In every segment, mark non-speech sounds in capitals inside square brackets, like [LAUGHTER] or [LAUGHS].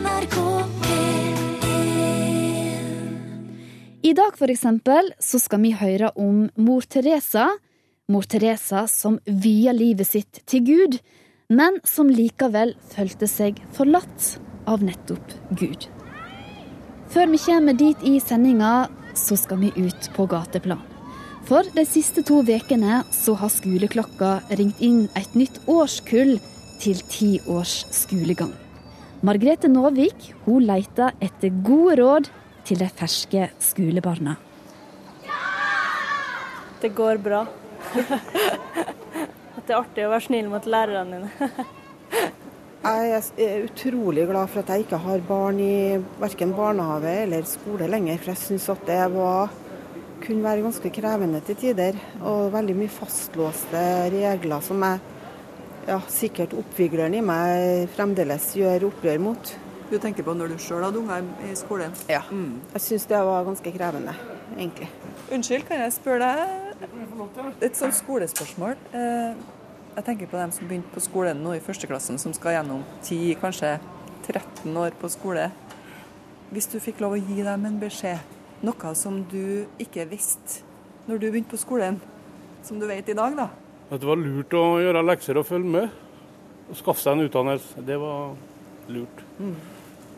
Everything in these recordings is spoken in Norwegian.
NRK P1. I dag for eksempel så skal vi høre om mor Teresa. Mor Teresa som via livet sitt til Gud, men som likevel følte seg forlatt av nettopp Gud. Før vi kommer dit i sendinga, så skal vi ut på gateplan. For de siste to ukene så har skoleklokka ringt inn et nytt årskull til ti års skolegang. Margrethe Nåvik hun leter etter gode råd til de ferske skolebarna. Det går bra. At [LAUGHS] det er artig å være snill mot lærerne dine. [LAUGHS] Jeg er utrolig glad for at jeg ikke har barn i verken barnehage eller skole lenger. For jeg syns at det var, kunne være ganske krevende til tider. Og veldig mye fastlåste regler som jeg ja, sikkert oppvigleren i meg fremdeles gjør opprør mot. Du tenker på når du sjøl hadde unger i skolen? Ja. Jeg syns det var ganske krevende, egentlig. Unnskyld, kan jeg spørre deg et sånt skolespørsmål? Eh, Jeg tenker på dem som begynte på skolen nå i førsteklassen, som skal gjennom 10, kanskje 13 år på skole. Hvis du fikk lov å gi dem en beskjed, noe som du ikke visste når du begynte på skolen, som du vet i dag, da? At det var lurt å gjøre lekser og følge med. Og skaffe seg en utdannelse. Det var lurt.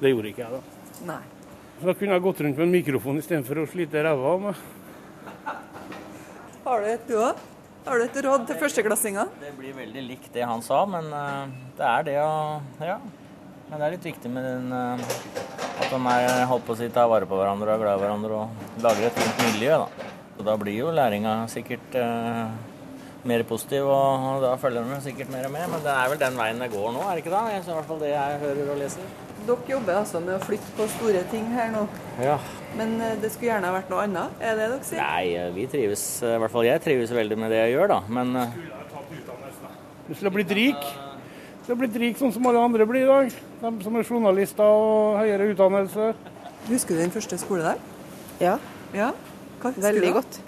Det gjorde ikke jeg, da. Nei. Så Da kunne jeg gått rundt med en mikrofon istedenfor å slite ræva av meg. Har du et du òg? Har du et råd til førsteklassinger? Det blir veldig likt det han sa, men eh, det er det å Ja. Men det er litt viktig med den eh, at de er holdt på å si tar vare på hverandre og er glad i hverandre og lager et fint miljø, da. Og da blir jo læringa sikkert eh, mer positiv, og, og da følger de sikkert mer med. Men det er vel den veien det går nå, er det ikke da? Det er i hvert fall det jeg hører og leser. Dere jobber altså med å flytte på store ting her nå. Ja. Men eh, det skulle gjerne ha vært noe annet, er det dere sier? Nei, eh, vi trives, i hvert fall jeg trives veldig med det jeg gjør, da. Men eh, Du skulle ha blitt rik. Du skulle ha blitt rik sånn som alle andre blir i dag. De som er journalister og høyere utdannelse. Husker du din første skoledag? Ja, Ja? Hva veldig godt.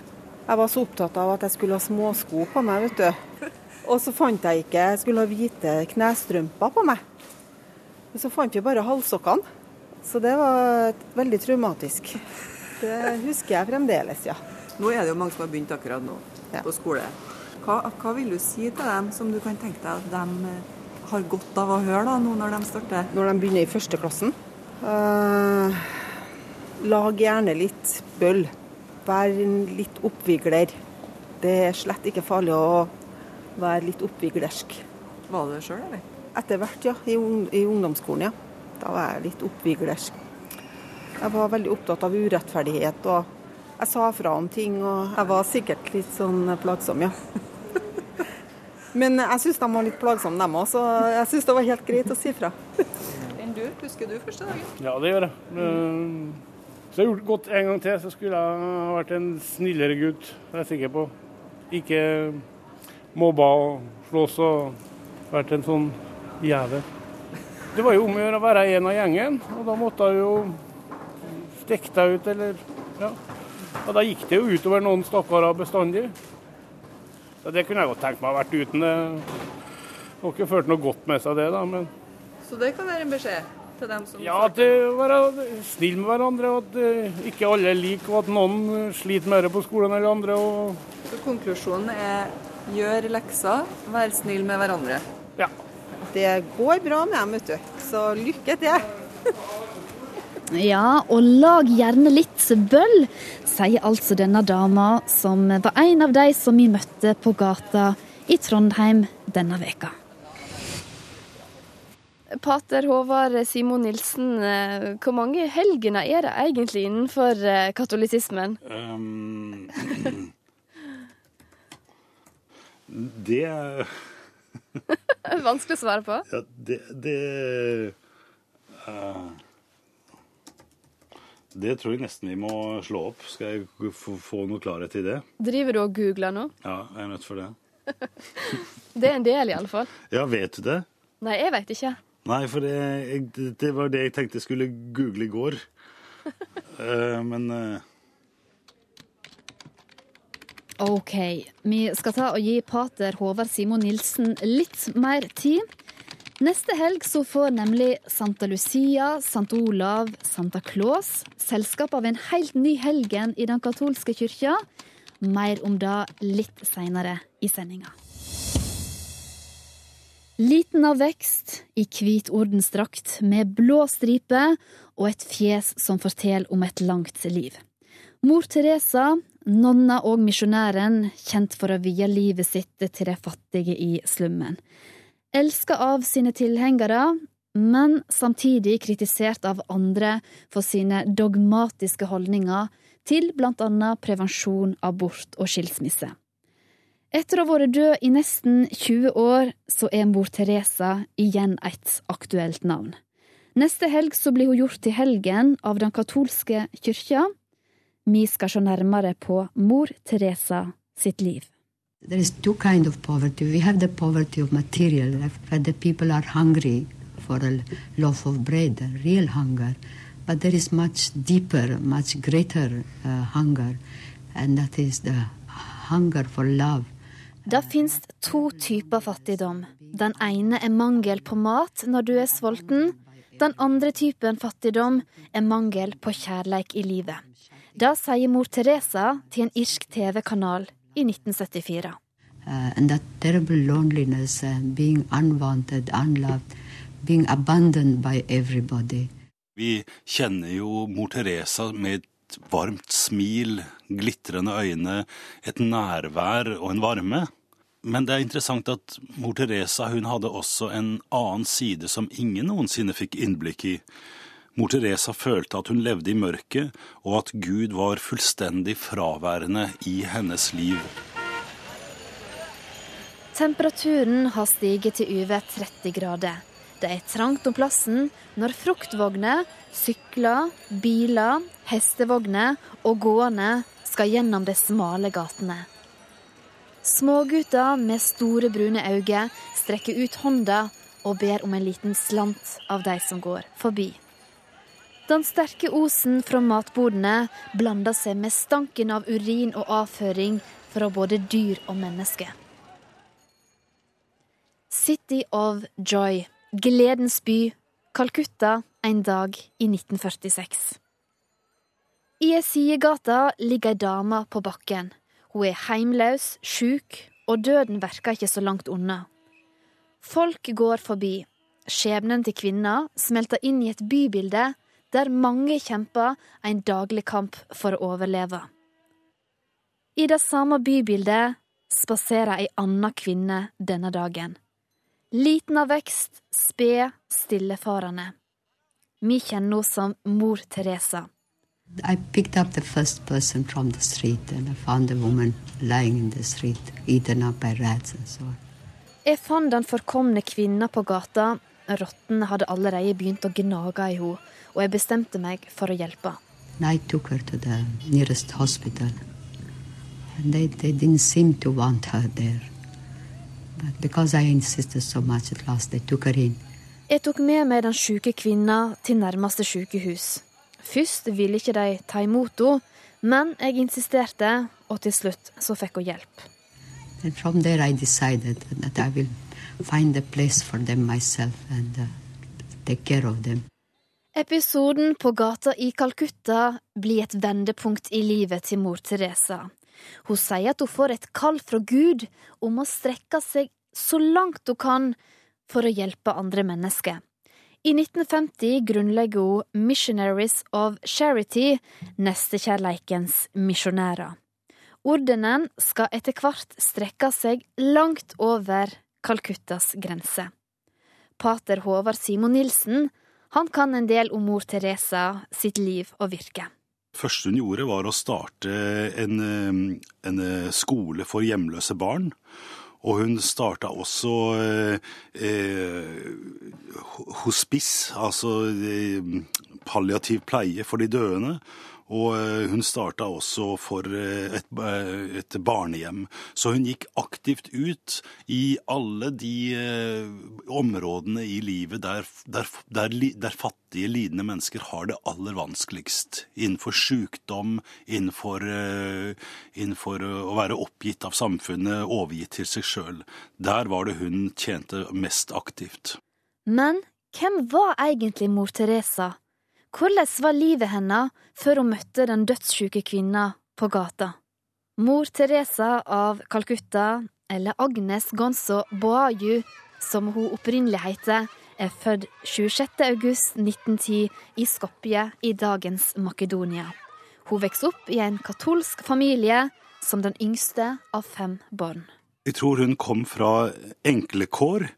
Jeg var så opptatt av at jeg skulle ha småsko på meg, vet du. Og så fant jeg ikke Jeg skulle ha hvite knestrømper på meg. Men så fant vi bare halssokkene. Så det var veldig traumatisk. Det husker jeg fremdeles, ja. Nå er det jo mange som har begynt akkurat nå Ja. på skole. Hva, hva vil du si til dem som du kan tenke deg at de eh, har godt av å høre da, nå når de starter? Når de begynner i første klassen. eh, lag gjerne litt bøll. Vær en litt oppvigler. Det er slett ikke farlig å være litt oppviglersk. Var du det sjøl, eller? Etter hvert, ja. I, ung- I ungdomsskolen, ja. Da var jeg litt oppviglersk. Jeg var veldig opptatt av urettferdighet, og jeg sa fra om ting. Og jeg var sikkert litt sånn plagsom, ja. [LAUGHS] Men jeg syns de var litt plagsomme, dem òg, så jeg syns det var helt greit å si fra. Enn du? Husker du første dagen? Ja, det gjør jeg. Eh, Så jeg har gjort godt en gang til, så skulle jeg vært en snillere gutt. Det er jeg sikker på. Ikke mobba og slåss og vært en sånn jævel. Det var jo om å gjøre å være en av gjengen, og da måtte jeg jo stikke deg ut, eller Ja. Og da gikk det jo utover noen stakkarer bestandig. Så det kunne jeg godt tenkt meg å ha vært uten. Det har ikke ført noe godt med seg, det, da. men... Så det kan være en beskjed til dem som Ja, at uh, være snill med hverandre, og at eh, ikke alle er like, og at noen eh, sliter mer på skolen enn andre. Og, Så konklusjonen er gjør lekser, vær snill med hverandre. ja. Det går bra med dem, vet du. Så lykke til. [LAUGHS] Ja, og lag gjerne litt bøll, sier altså denne dama, som var en av de som vi møtte på gata i Trondheim denne veka. Pater Håvard Simon Nilsen, eh, hvor mange helgener er det egentlig innenfor eh, katolisismen? Um, [LAUGHS] det [LAUGHS] Vanskelig å svare på. Ja, det Det, uh, det tror jeg nesten vi må slå opp. Skal jeg få, få noe klarhet i det? Driver du og googler nå? Ja, jeg er nødt for det. [LAUGHS] Det er en del, iallfall. Ja, vet du det? Nei, jeg veit ikke. Nei, for det, jeg, det var det jeg tenkte jeg skulle google i går. uh, [LAUGHS] men uh... OK, vi skal ta og gi pater Håvard Simon Nilsen litt mer tid. Neste helg så får nemlig Santa Lucia, Sant Olav, Santa Claus selskap av en helt ny helgen i den katolske kyrkja. Mer om det litt seinere i sendinga. Liten av vekst, i hvit ordensdrakt med blå stripe og et fjes som forteller om et langt liv. Mor Teresa, nonna og misjonæren, kjent for å vie livet sitt til de fattige i slummen. Elska av sine tilhengere, men samtidig kritisert av andre for sine dogmatiske holdninger til blant annet prevensjon, abort og skilsmisse. Etter å ha vært død i nesten 20 år, så er mor Teresa igjen et aktuelt navn. Neste helg så blir hun gjort til helgen av den katolske kyrkja. Vi skal se nærmere på mor Teresa sitt liv. There is two kind of poverty. We have the poverty of material, where the people are hungry for a loaf of bread, a real hunger. But there is much deeper, much greater uh, hunger, and that is the hunger for love. Det fins to typer fattigdom. Den ene er mangel på mat når du er sulten. Den andre typen fattigdom er mangel på kjærleik i livet. Det sier mor Teresa til en irsk TV-kanal i 1974. Uh, and that terrible loneliness, uh, being unwanted, unloved, being abandoned by everybody. Vi kjenner jo mor Teresa med varmt smil, glitrende øyne, et nærvær og en varme. Men det er interessant at mor Teresa hun hadde også en annen side som ingen noensinne fikk innblikk i. Mor Teresa følte at hun levde i mørket, og at Gud var fullstendig fraværende i hennes liv. Temperaturen har stiget til over 30 grader. Det er trangt om plassen når fruktvogner, sykler, biler, hestevogner og gående skal gjennom de smale gatene. Smågutter med store, brune øyne strekker ut hånda og ber om en liten slant av de som går forbi. Den sterke osen fra matbodene blander seg med stanken av urin og avføring fra både dyr og mennesker. City of Joy, gledens by, Calcutta, en dag i 1946. I ei sidegate ligger ei dame på bakken. Hun er heimløs, sjuk, og døden verker ikke så langt unna. Folk går forbi. Skjebnen til kvinna smelter inn i et bybilde der mange kjemper en daglig kamp for å overleve. I det samme bybildet spaserer ei anna kvinne denne dagen. Liten av vekst, sped, stillefarende. Vi kjenner henne som mor Teresa. I picked up the first person from the street and I found a woman lying in the street, eaten up by rats and so on. Jeg fant den forkomne kvinna på gata. Rottene hadde allerede begynt å gnage i henne, og jeg bestemte meg for å hjelpe. I took her to the nearest hospital. And they, they didn't seem to want her there. But because I insisted so much, at last they took her in. Jeg tok med meg den syke kvinna til nærmeste sykehus. Først ville ikke de ta imot henne, men jeg insisterte, og til slutt så fikk hun hjelp. And from there I decided that I will find a place for them myself and uh, take care of them. Episoden på gata i Calcutta blir et vendepunkt i livet til mor Teresa. Hun sier at hun får et kall fra Gud om å strekke seg så langt hun kan for å hjelpe andre mennesker. I 1950 grunnlegger hun Missionaries of Charity, nestekjærleikens misjonærer. Ordenen skal etter hvert strekke seg langt over Calcuttas grense. Pater Håvard Simon Nilsen han kan en del om mor Teresa sitt liv og virke. Første hun gjorde, var å starte en, en eh, skole for hjemløse barn. Og hun starta også eh, hospice, altså eh, palliativ pleie for de døende. Og eh, hun starta også for eh, et, eh, et barnehjem. Så hun gikk aktivt ut i alle de områdene i livet der, der, der, der fattige, lidende mennesker har det aller vanskeligst. Innenfor sykdom, innenfor, innenfor å være oppgitt av samfunnet, overgitt til seg sjøl. Der var det hun tjente mest aktivt. Men hvem var egentlig mor Teresa? Hvordan var livet hennes før hun møtte den dødssyke kvinna på gata? Mor Teresa av Calcutta, eller Agnes Gonzo Boaju, som hun opprinnelig heter, er født 26. august 1910 i Skopje i dagens Makedonia. Hun vokste opp i en katolsk familie som den yngste av fem barn. Jeg tror hun kom fra enkle kår,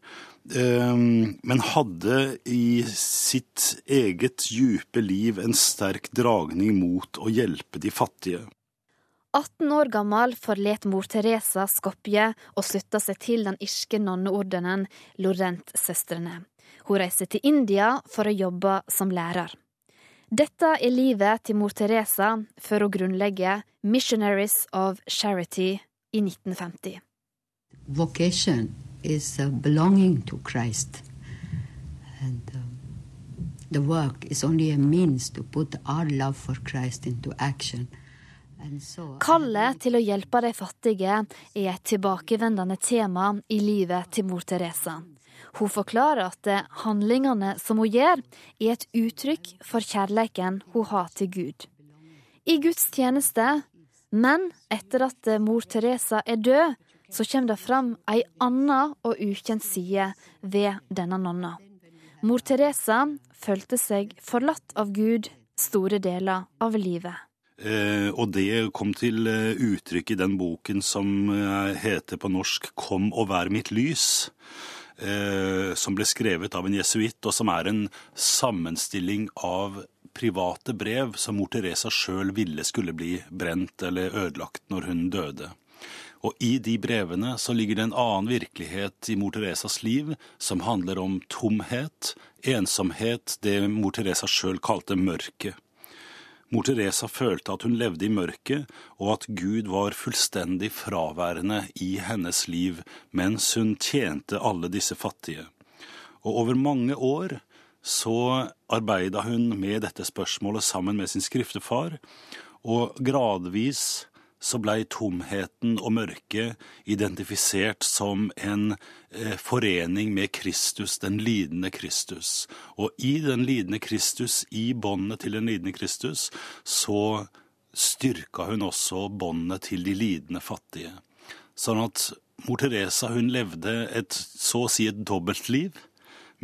men hadde i sitt eget djupe liv en sterk dragning mot å hjelpe de fattige. 18 år gammel forlet mor Teresa Skopje og slutta seg til den irske nonneordenen Lorent-søstrene. Hun reiste til India for å jobbe som lærer. Dette er livet til mor Teresa før hun grunnlegger Missionaries of Charity i 1950. Vocation is uh, belonging to Christ. And um, the work is only a means to put our love for Christ into action. Kallet til å hjelpe de fattige er et tilbakevendende tema i livet til mor Teresa. Hun forklarer at handlingene som hun gjør, er et uttrykk for kjærligheten hun har til Gud. I Guds tjeneste, men etter at mor Teresa er død, så kommer det fram ei anna og ukjent side ved denne nonna. Mor Teresa følte seg forlatt av Gud store deler av livet. Eh, og det kom til eh, uttrykk i den boken som eh, heter på norsk 'Kom og vær mitt lys'. Eh, som ble skrevet av en jesuitt, og som er en sammenstilling av private brev som mor Teresa sjøl ville skulle bli brent eller ødelagt når hun døde. Og i de brevene så ligger det en annen virkelighet i mor Teresas liv som handler om tomhet, ensomhet, det mor Teresa sjøl kalte mørket. Mor Teresa følte at hun levde i mørket, og at Gud var fullstendig fraværende i hennes liv mens hun tjente alle disse fattige. Og over mange år så arbeida hun med dette spørsmålet sammen med sin skriftefar, og gradvis så blei tomheten og mørket identifisert som en eh, forening med Kristus, den lidende Kristus. Og i den lidende Kristus, i båndet til den lidende Kristus, så styrka hun også båndet til de lidende fattige. Sånn at mor Teresa hun levde et så å si et dobbeltliv,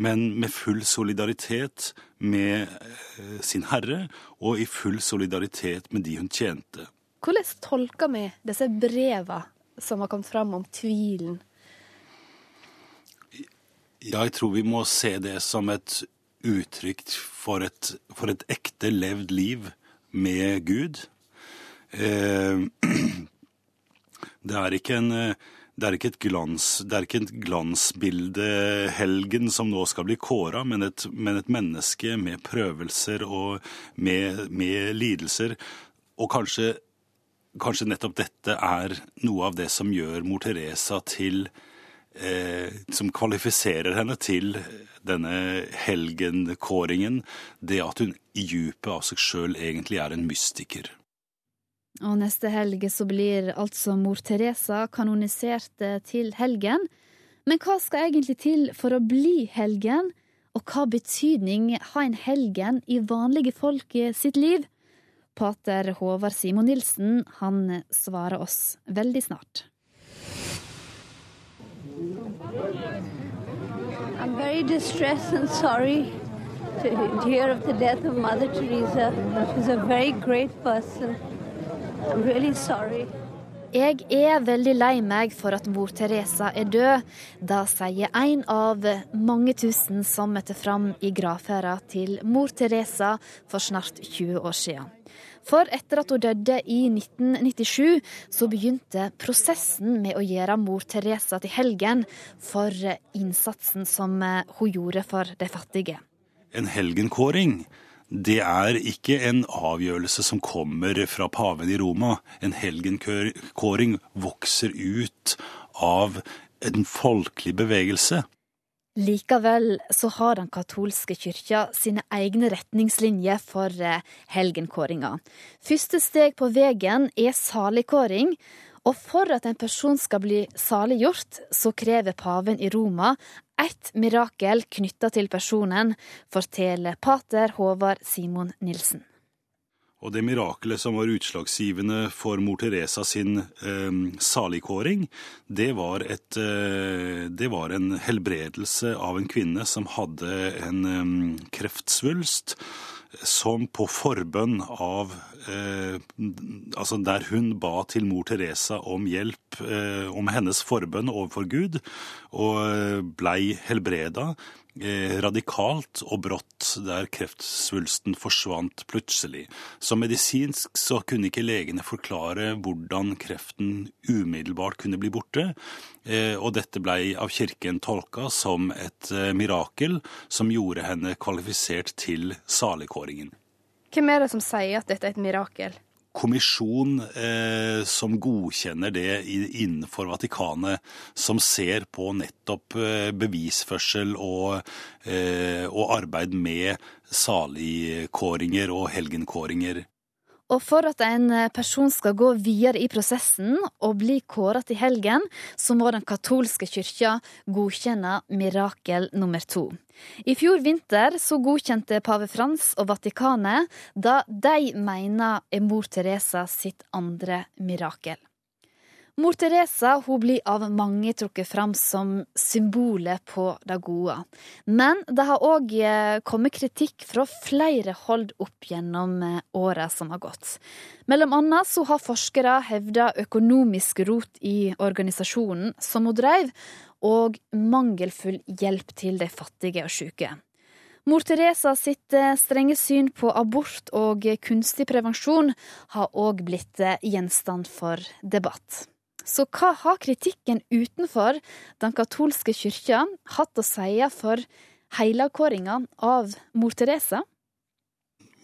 men med full solidaritet med eh, sin Herre og i full solidaritet med de hun tjente. Hvordan tolker vi disse breva som har kommet fram om tvilen? Jeg tror vi må se det som et uttrykk for et, for et ekte levd liv med Gud. Eh, [CLEARS THROAT] det er ikke en det er glans, det er ikke et glansbildehelgen som nå skal bli kåra, men, men, et menneske med prøvelser og med, med lidelser. Og kanskje kanskje nettopp dette er noe av det som gjør mor Teresa til eh, Som kvalifiserer henne til denne helgenkåringen. Det at hun i djupet av seg sjøl egentlig er en mystiker. Og neste helg så blir altså mor Teresa kanonisert eh, til helgen. Men hva skal egentlig til for å bli helgen? Og hva betydning har en helgen i vanlige folk sitt liv? Pater Håvard Simon Nilsen han svarer oss veldig snart. I'm very distressed and sorry to hear of the death of Mother Teresa. She's a very great person. I'm really sorry. Jeg er veldig lei meg for at mor Teresa er død. Da sier en av mange tusen som møtte fram i gravferda til mor Teresa for snart 20 år siden. For etter at hun døde i 1997, så begynte prosessen med å gjøre mor Teresa til helgen for innsatsen som eh, hun gjorde for de fattige. En helgenkåring det er ikke en avgjørelse som kommer fra paven i Roma. En helgenkåring vokser ut av en folkelig bevegelse. Likevel så har den katolske kyrkja sine egne retningslinjer for eh, helgenkåringa. Første steg på veien er saligkåring, og for at en person skal bli saliggjort, så krever paven i Roma ett mirakel knytta til personen, forteller pater Håvard Simon Nilsen. Og det mirakelet som var utslagsgivende for mor Teresa sin eh, saligkåring, det var, et, eh, det var, en helbredelse av en kvinne som hadde en eh, kreftsvulst som på forbønn av eh, Altså der hun ba til mor Teresa om hjelp, eh, om hennes forbønn overfor Gud, og eh, blei helbreda radikalt og brått, der kreftsvulsten forsvant plutselig. Så medisinsk så kunne ikke legene forklare hvordan kreften umiddelbart kunne bli borte, eh, og dette blei av kirken tolka som et eh, mirakel som gjorde henne kvalifisert til saligkåringen. Hvem er det som sier at dette er et mirakel? Kommisjon eh, som godkjenner det innenfor Vatikanet, som ser på nettopp eh, bevisførsel og, eh, og arbeid med saligkåringer og helgenkåringer. Og for at en person skal gå videre i prosessen og bli kåra til helgen, så må den katolske kyrkja godkjenne mirakel nummer to. I fjor vinter så godkjente pave Frans og Vatikanet da de mener er mor Teresa sitt andre mirakel. Mor Teresa blir av mange trukket fram som symbolet på det gode. Men det har òg eh, kommet kritikk fra flere hold opp gjennom eh, åra som har gått. Mellom annet så har forskere hevda økonomisk rot i organisasjonen som hun drev, og mangelfull hjelp til de fattige og syke. Mor Teresa sitt eh, strenge syn på abort og kunstig prevensjon har òg blitt gjenstand for debatt. Så hva har kritikken utenfor den katolske kyrkja hatt å si for helavkåringa av mor Teresa?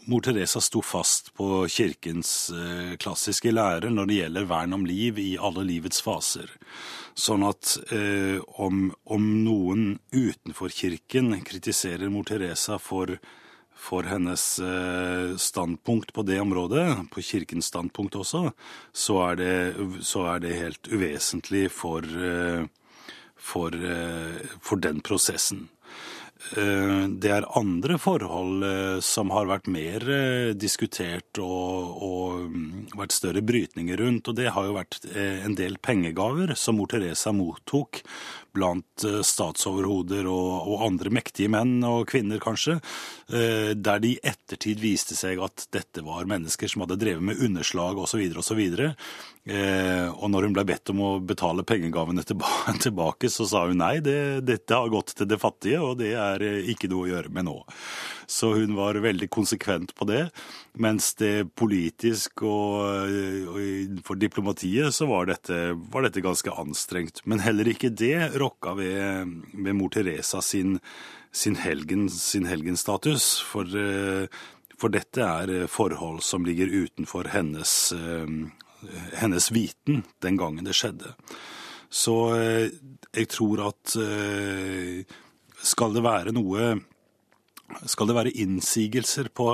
Mor Teresa sto fast på kirkens eh, klassiske lære når det gjelder vern om liv i alle livets faser. Sånn at eh, om, om, noen utenfor kirken kritiserer mor Teresa for for hennes eh, standpunkt på det området, på kirkens standpunkt også, så er det, så er det helt uvesentlig for, eh, for, eh, for den prosessen. Det er andre forhold som har vært mer diskutert og, og, mm, vært større brytninger rundt, og det har jo vært en del pengegaver som mor Teresa mottok blant eh, statsoverhoder og, og, andre mektige menn og kvinner, kanskje, eh, der det i ettertid viste seg at dette var mennesker som hadde drevet med underslag osv. osv. Eh, og når hun ble bedt om å betale pengegavene [LAUGHS] tilbake, så sa hun nei, det, dette har gått til det fattige, og det er ikke noe å gjøre med nå. Så hun var veldig konsekvent på det. Mens det politisk og, og for diplomatiet så var dette, var dette, ganske anstrengt. Men heller ikke det rokka ved, ved mor Teresa sin, sin, helgen, sin helgenstatus. For, for, dette er forhold som ligger utenfor hennes, hennes viten den gangen det skjedde. Så jeg tror at skal det være noe skal det være innsigelser på,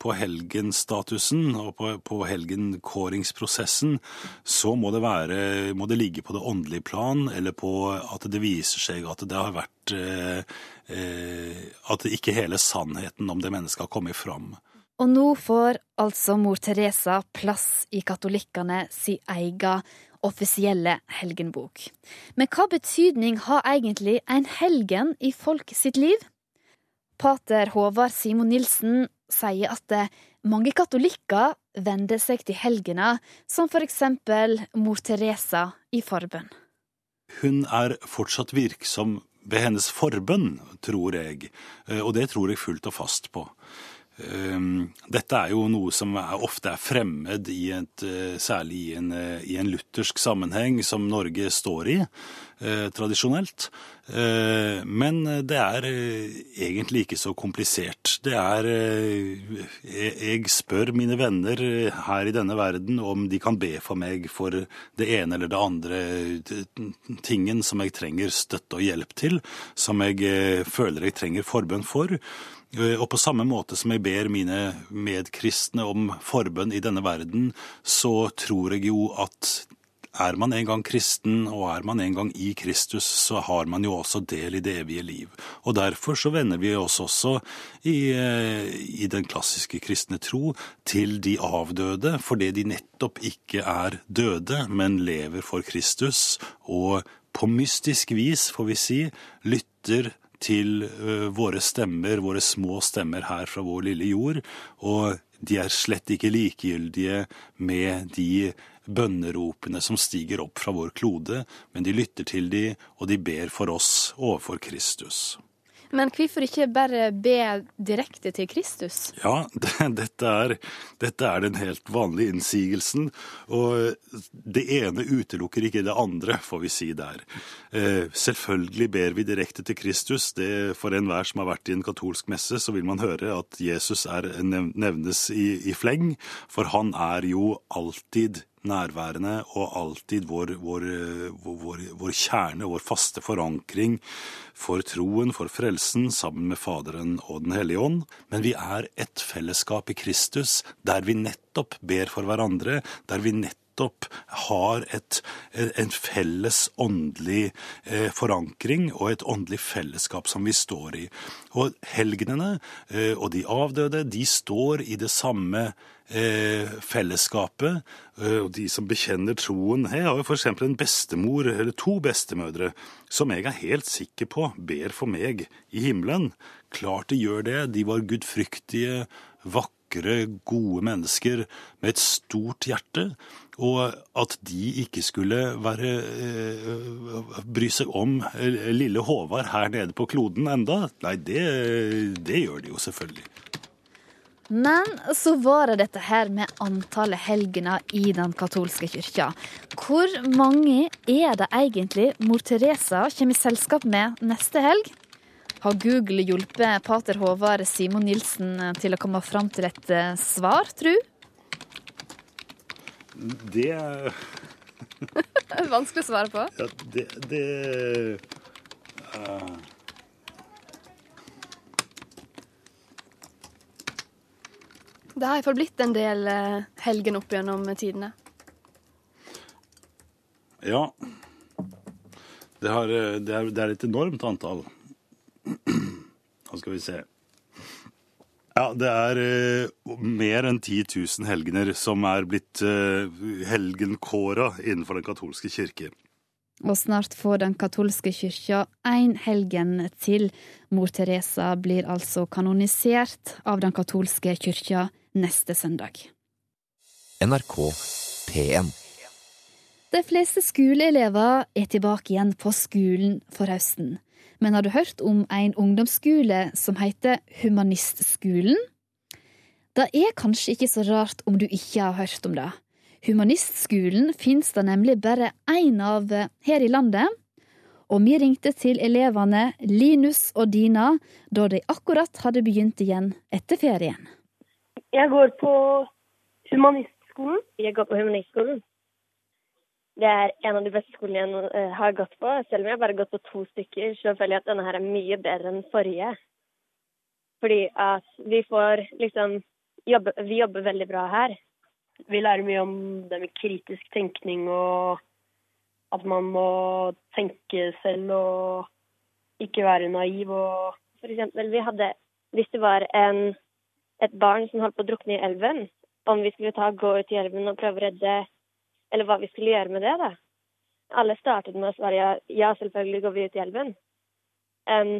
på helgenstatusen og på, på helgenkåringsprosessen, så må det, være, må det, ligge på det åndelige plan, eller på at det viser seg at det har vært eh, eh At ikke hele sannheten om det mennesket har kommet fram. Og nå får altså mor Teresa plass i katolikkene si egen offisielle helgenbok. Men hva betydning har egentlig en helgen i folk sitt liv? Pater Håvard Simon Nilsen sier at eh, mange katolikker vender seg til helgena, som for eksempel mor Teresa i forbønn. Hun er fortsatt virksom ved hennes forbønn, tror jeg, eh, og det tror jeg fullt og fast på. Ehm, dette er jo noe som ofte er fremmed, i et, eh, særlig i en, i en, luthersk sammenheng som Norge står i tradisjonelt. Eh, men det er eh, egentlig ikke så komplisert. Det er eh, Jeg spør mine venner her i denne verden om de kan be for meg for det ene eller det andre tingen som jeg trenger støtte og hjelp til, som jeg føler jeg trenger forbønn for. Og på samme måte som jeg ber mine medkristne om forbønn i denne verden, så tror jeg jo at er man en gang kristen, og er man en gang i Kristus, så har man jo også del i det evige liv. Og derfor så vender vi oss også i, eh, i den klassiske kristne tro til de avdøde, fordi de nettopp ikke er døde, men lever for Kristus, og på mystisk vis, får vi si, lytter til eh, våre stemmer, våre små stemmer her fra vår lille jord, og de er slett ikke likegyldige med de bønneropene som stiger opp fra vår klode, men de lytter til de, og de ber for oss overfor Kristus. Men hvorfor ikke bare be direkte til Kristus? Ja, [LAUGHS] dette er, dette er, den helt vanlige innsigelsen. Og det ene utelukker ikke det andre, får vi si der. Eh, selvfølgelig ber vi direkte til Kristus. Det, for enhver som har vært i en katolsk messe, så vil man høre at Jesus er, nevnes i, i fleng, for han er jo alltid nærværende og alltid vår, vår, vår, vår, kjerne, vår faste forankring for troen, for frelsen, sammen med Faderen og Den hellige ånd. Men vi er et fellesskap i Kristus der vi nettopp ber for hverandre, der vi nettopp har et, en felles åndelig eh, forankring og et åndelig fellesskap som vi står i. Og helgenene eh, og de avdøde, de står i det samme eh, fellesskapet. Og de som bekjenner troen. Jeg har jo f.eks. en bestemor, eller to bestemødre, som jeg er helt sikker på ber for meg i himmelen. Klart de gjør det. De var gudfryktige, vakre, gode mennesker med et stort hjerte. Og at de ikke skulle være, eh, bry seg om eh, lille Håvard her nede på kloden enda, nei, det, det gjør de jo selvfølgelig. Men så var det dette her med antallet helgener i den katolske kyrkja. Hvor mange er det egentlig mor Teresa kommer i selskap med neste helg? Har Google hjulpet pater Håvard Simon Nilsen til å komme fram til et eh, svar, tru? Det [LAUGHS] Vanskelig å svare på? Ja, det, det uh... Det har iallfall blitt en del eh, helgen opp gjennom tidene. Ja. Det, har, eh, det, er, det er et enormt antall. [CLEARS THROAT] Nå skal vi se. Ja, det er uh, mer enn 10 000 helgener som er blitt uh, helgenkåra innenfor den katolske kirke. Og snart får den katolske kyrkja én helgen til. Mor Teresa blir altså kanonisert av den katolske kyrkja neste søndag. NRK P1 De fleste skoleelever er tilbake igjen på skolen for høsten. Men har du hørt om en ungdomsskole som heter Humanistskolen? Det er kanskje ikke så rart om du ikke har hørt om det. Humanistskolen finnes det nemlig bare én av her i landet. Og vi ringte til elevene Linus og Dina da de akkurat hadde begynt igjen etter ferien. Jeg går på humanistskolen. Jeg går på humanistskolen. Det er en av de beste skolene jeg eh, har gått på. Selv om jeg bare har gått på to stykker, så føler jeg at denne her er mye bedre enn forrige. Fordi at vi får liksom jobbe, Vi jobber veldig bra her. Vi lærer mye om det med kritisk tenkning og at man må tenke selv og ikke være naiv og For eksempel, vi hadde Hvis det var en et barn som holdt på å drukne i elven, om vi skulle ta, gå ut i elven og prøve å redde Eller hva vi skulle gjøre med det, da. Alle startet med å svare ja, ja selvfølgelig går vi ut i elven. Um,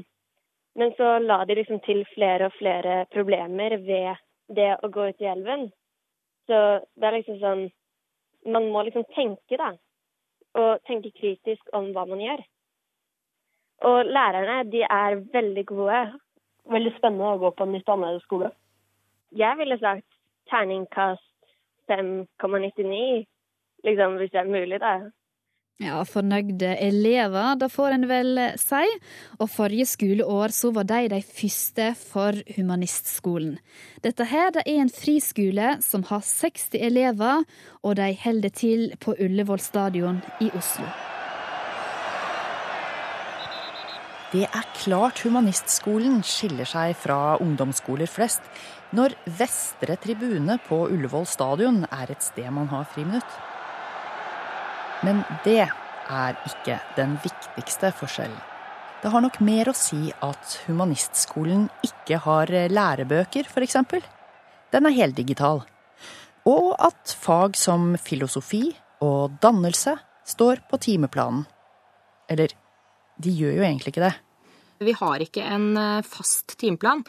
men så la de liksom til flere og flere problemer ved det å gå ut i elven. Så det er liksom sånn Man må liksom tenke, da. Og tenke kritisk om hva man gjør. Og lærerne, de er veldig gode. Veldig spennende å gå på en nytt annerledes skole. Jeg ville sagt terningkast 5,99, liksom, hvis det er mulig, da. Ja, fornøyde elever, da får en vel si. Og forrige skoleår så var de de første for humanistskolen. Dette her det er en friskole som har 60 elever, og de holder til på Ullevål stadion i Oslo. Det er klart humanistskolen skiller seg fra ungdomsskoler flest når Vestre tribune på Ullevål stadion er et sted man har friminutt. Men det er ikke den viktigste forskjellen. Det har nok mer å si at humanistskolen ikke har lærebøker, f.eks. Den er heldigital. Og at fag som filosofi og dannelse står på timeplanen. Eller, de gjør jo egentlig ikke det. Vi har ikke en eh, fast timeplan.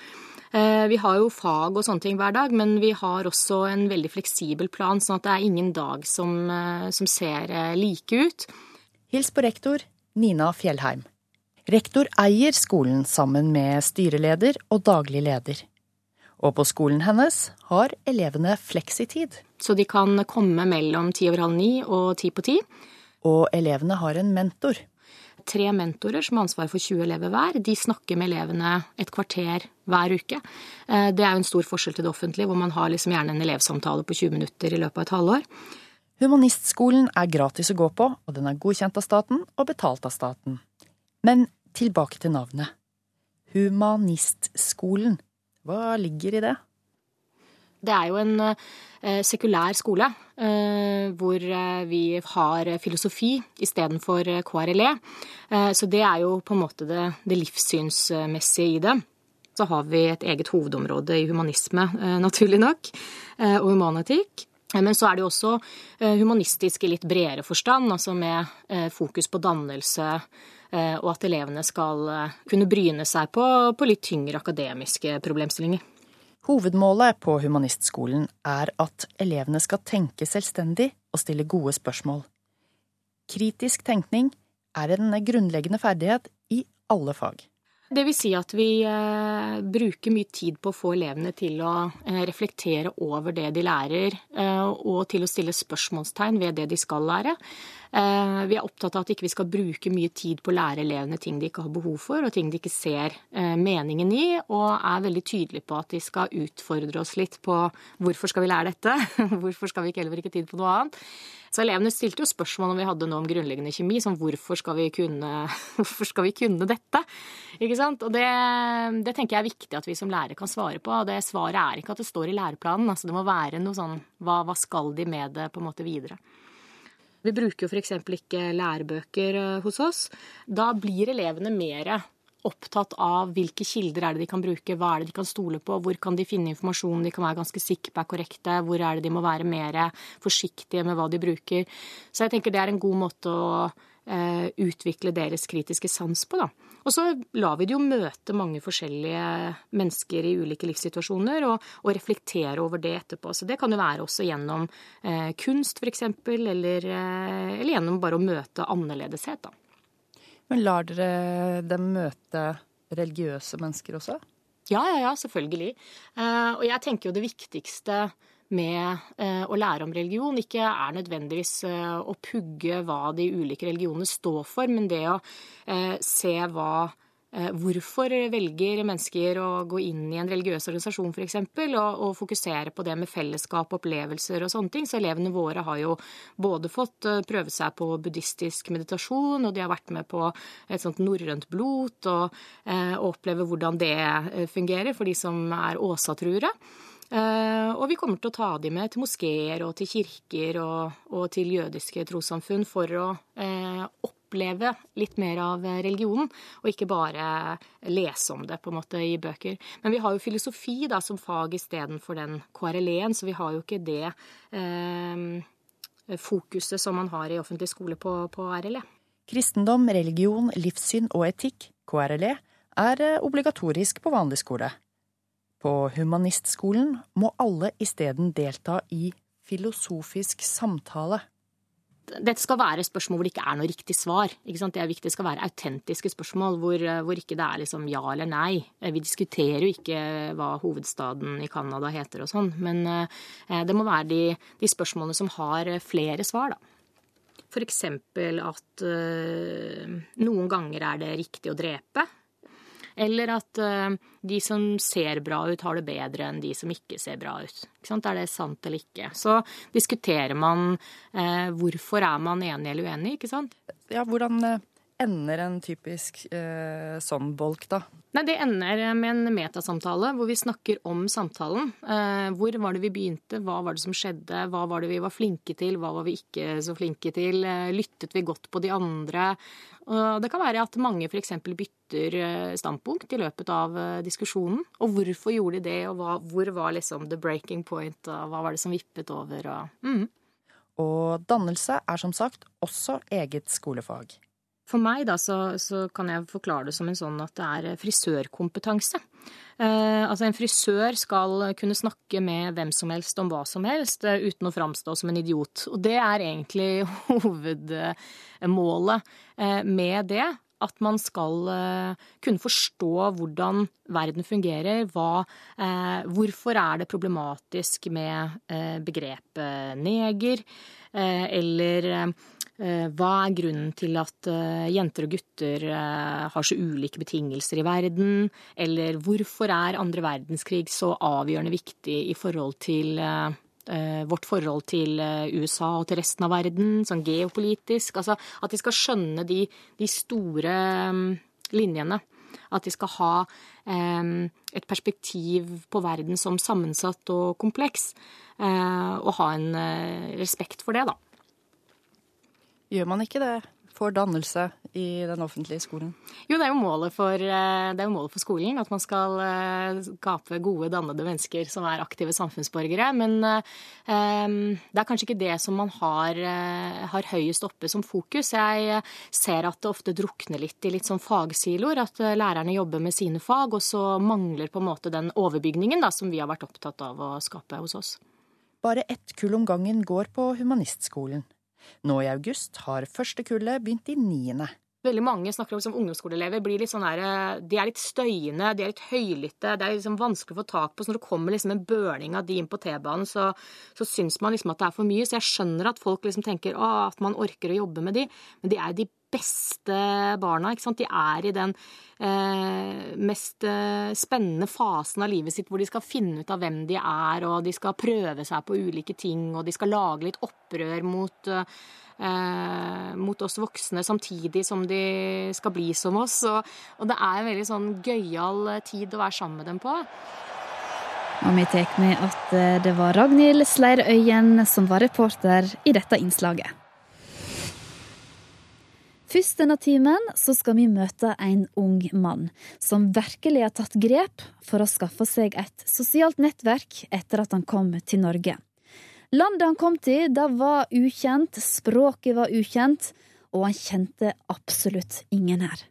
Eh, vi har jo fag og sånne ting hver dag, men vi har også en veldig fleksibel plan, sånn at det er ingen dag som, eh, som ser like ut. Hils på rektor Nina Fjellheim. Rektor eier skolen sammen med styreleder og daglig leder. Og på skolen hennes har elevene fleksitid. Så de kan komme mellom ti over halv ni og ti på ti. Og elevene har en mentor. Tre mentorer som har ansvar for 20 elever hver. De snakker med elevene et kvarter hver uke. Eh, det er jo en stor forskjell til det offentlige, hvor man har liksom gjerne en elevsamtale på 20 minutter i løpet av et halvår. Humanistskolen er gratis å gå på, og den er godkjent av staten og betalt av staten. Men tilbake til navnet. Humanistskolen. Hva ligger i det? Det er jo en eh, sekulær skole eh, hvor eh, vi har filosofi istedenfor KRLE. Så det er jo på en måte det, det, livssynsmessige i det. Så har vi et eget hovedområde i humanisme, naturlig nok, og humanetikk. Men så er det jo også humanistisk i litt bredere forstand, altså med fokus på dannelse, og at elevene skal kunne bryne seg på, på litt tyngre akademiske problemstillinger. Hovedmålet på humanistskolen er at elevene skal tenke selvstendig og stille gode spørsmål. Kritisk tenkning er en grunnleggende ferdighet i alle fag. Det vil si at vi eh, bruker mye tid på å få elevene til å eh, reflektere over det de lærer, eh, og til å stille spørsmålstegn ved det de skal lære. Eh, vi er opptatt av at ikke vi ikke skal bruke mye tid på å lære elevene ting de ikke har behov for, og ting de ikke ser eh, meningen i, og er veldig tydelige på at de skal utfordre oss litt på hvorfor skal vi lære dette, [LAUGHS] hvorfor skal vi ikke heller bruke tid på noe annet. Så elevene stilte jo spørsmål om vi hadde noe om grunnleggende kjemi, som hvorfor skal vi kunne, [LAUGHS] skal vi kunne dette? Ikke sant? Og det, det, tenker jeg er viktig at vi som lærere kan svare på. Og det svaret er ikke at det står i læreplanen, altså det må være noe sånn hva, hva skal de med det på en måte videre? Vi bruker jo f.eks. ikke lærebøker eh, hos oss. Da blir elevene mer opptatt av hvilke kilder er det de kan bruke, hva er det de kan stole på, hvor kan de finne informasjon de kan være ganske sikre på er korrekte, hvor er det de må være mer forsiktige med hva de bruker. Så jeg tenker det er en god måte å eh, utvikle deres kritiske sans på, da. Og så lar vi det jo møte mange forskjellige mennesker i ulike livssituasjoner, og, og reflektere over det etterpå. Så det kan jo være også gjennom eh, kunst, f.eks., eller, eh, eller gjennom bare å møte annerledeshet, da. Men lar dere dem møte religiøse mennesker også? Ja, ja, ja, selvfølgelig. Eh, og jeg tenker jo det viktigste med eh, å lære om religion ikke er nødvendigvis eh, å pugge hva de ulike religionene står for, men det å eh, se hva Hvorfor velger mennesker å gå inn i en religiøs organisasjon f.eks., og, og fokusere på det med fellesskap, opplevelser og sånne ting. Så elevene våre har jo både fått prøve seg på buddhistisk meditasjon, og de har vært med på et sånt norrønt blot, og, og oppleve hvordan det fungerer for de som er åsatruere. Eh, og vi kommer til å ta de med til moskeer og til kirker og, og til jødiske trossamfunn for å eh, oppleve litt mer av religionen, og ikke bare lese om det på en måte i bøker. Men vi har jo filosofi da som fag istedenfor den KRLE-en, så vi har jo ikke det eh, fokuset som man har i offentlig skole på, på RLE. Kristendom, religion, livssyn og etikk, KRLE, er eh, obligatorisk på vanlig skole. På humanistskolen må alle isteden delta i filosofisk samtale. Dette skal være spørsmål hvor det ikke er noe riktig svar. Det er viktig, det skal være autentiske spørsmål hvor, hvor ikke det er liksom ja eller nei. Vi diskuterer jo ikke hva hovedstaden i Canada heter og sånn, men eh, det må være de, de spørsmålene som har flere svar, da. Eksempel at noen ganger er det riktig å drepe, eller at uh, de som ser bra ut, har det bedre enn de som ikke ser bra ut. Er det sant eller ikke? Så diskuterer man uh, hvorfor er man enig eller uenig, ikke sant? Ja, hvordan uh, ender en typisk eh, sånn bolk, da? Nei, Det ender med en metasamtale hvor vi snakker om samtalen. Eh, hvor var det vi begynte, hva var det som skjedde, hva var det vi var flinke til, hva var vi ikke så flinke til, eh, lyttet vi godt på de andre? Og det kan være at mange f.eks. bytter eh, standpunkt i løpet av eh, diskusjonen. Og hvorfor gjorde de det, og hva, hvor var liksom the breaking point, og hva var det som vippet over, og mm. Og dannelse er som sagt også eget skolefag. For meg da, så, så, kan jeg forklare det som en sånn at det er frisørkompetanse. Eh, altså En frisør skal kunne snakke med hvem som helst om hva som helst eh, uten å framstå som en idiot. Og det er egentlig [LAUGHS] hovedmålet eh, med det. At man skal eh, kunne forstå hvordan verden fungerer. Hva, eh, hvorfor er det problematisk med eh, begrepet neger? eller hva er grunnen til at jenter og gutter har så ulike betingelser i verden? Eller hvorfor er andre verdenskrig så avgjørende viktig i forhold til vårt forhold til USA og til resten av verden, sånn geopolitisk. Altså at de skal skjønne de, de store linjene. At de skal ha et perspektiv på verden som sammensatt og kompleks. og ha en respekt for det, da. Gjør man ikke det for dannelse i den offentlige skolen? Jo, det er jo målet for, jo målet for skolen. At man skal skape gode, dannede mennesker som er aktive samfunnsborgere. Men um, det er kanskje ikke det som man har, har, høyest oppe som fokus. Jeg ser at det ofte drukner litt i litt sånn fagsiloer. At lærerne jobber med sine fag, og så mangler på en måte den overbygningen da, som vi har vært opptatt av å skape hos oss. Bare ett kull om gangen går på humanistskolen. Nå i august har første kullet begynt i niende. Veldig mange snakker om som ungdomsskoleelever blir litt sånn der, de er litt støyende, de er litt høylytte. Det er liksom vanskelig å få tak på. Så når det kommer liksom en bøling av de inn på T-banen, så, så syns man liksom at det er for mye. Så jeg skjønner at folk liksom tenker å, at man orker å jobbe med de, men de er de beste barna. De er i den eh, mest eh, spennende fasen av livet sitt hvor de skal finne ut av hvem de er, og de skal prøve seg på ulike ting, og de skal lage litt opprør mot eh, mot oss voksne samtidig som de skal bli som oss. Og, og det er en veldig sånn gøyal tid å være sammen med dem på. Og vi tar med at eh, det var Ragnhild Sleirøyen som var reporter i dette innslaget. Først denne timen så skal vi møte en ung mann som virkelig har tatt grep for å skaffe seg et sosialt nettverk etter at han kom til Norge. Landet han kom til, det var ukjent, språket var ukjent, og han kjente absolutt ingen her.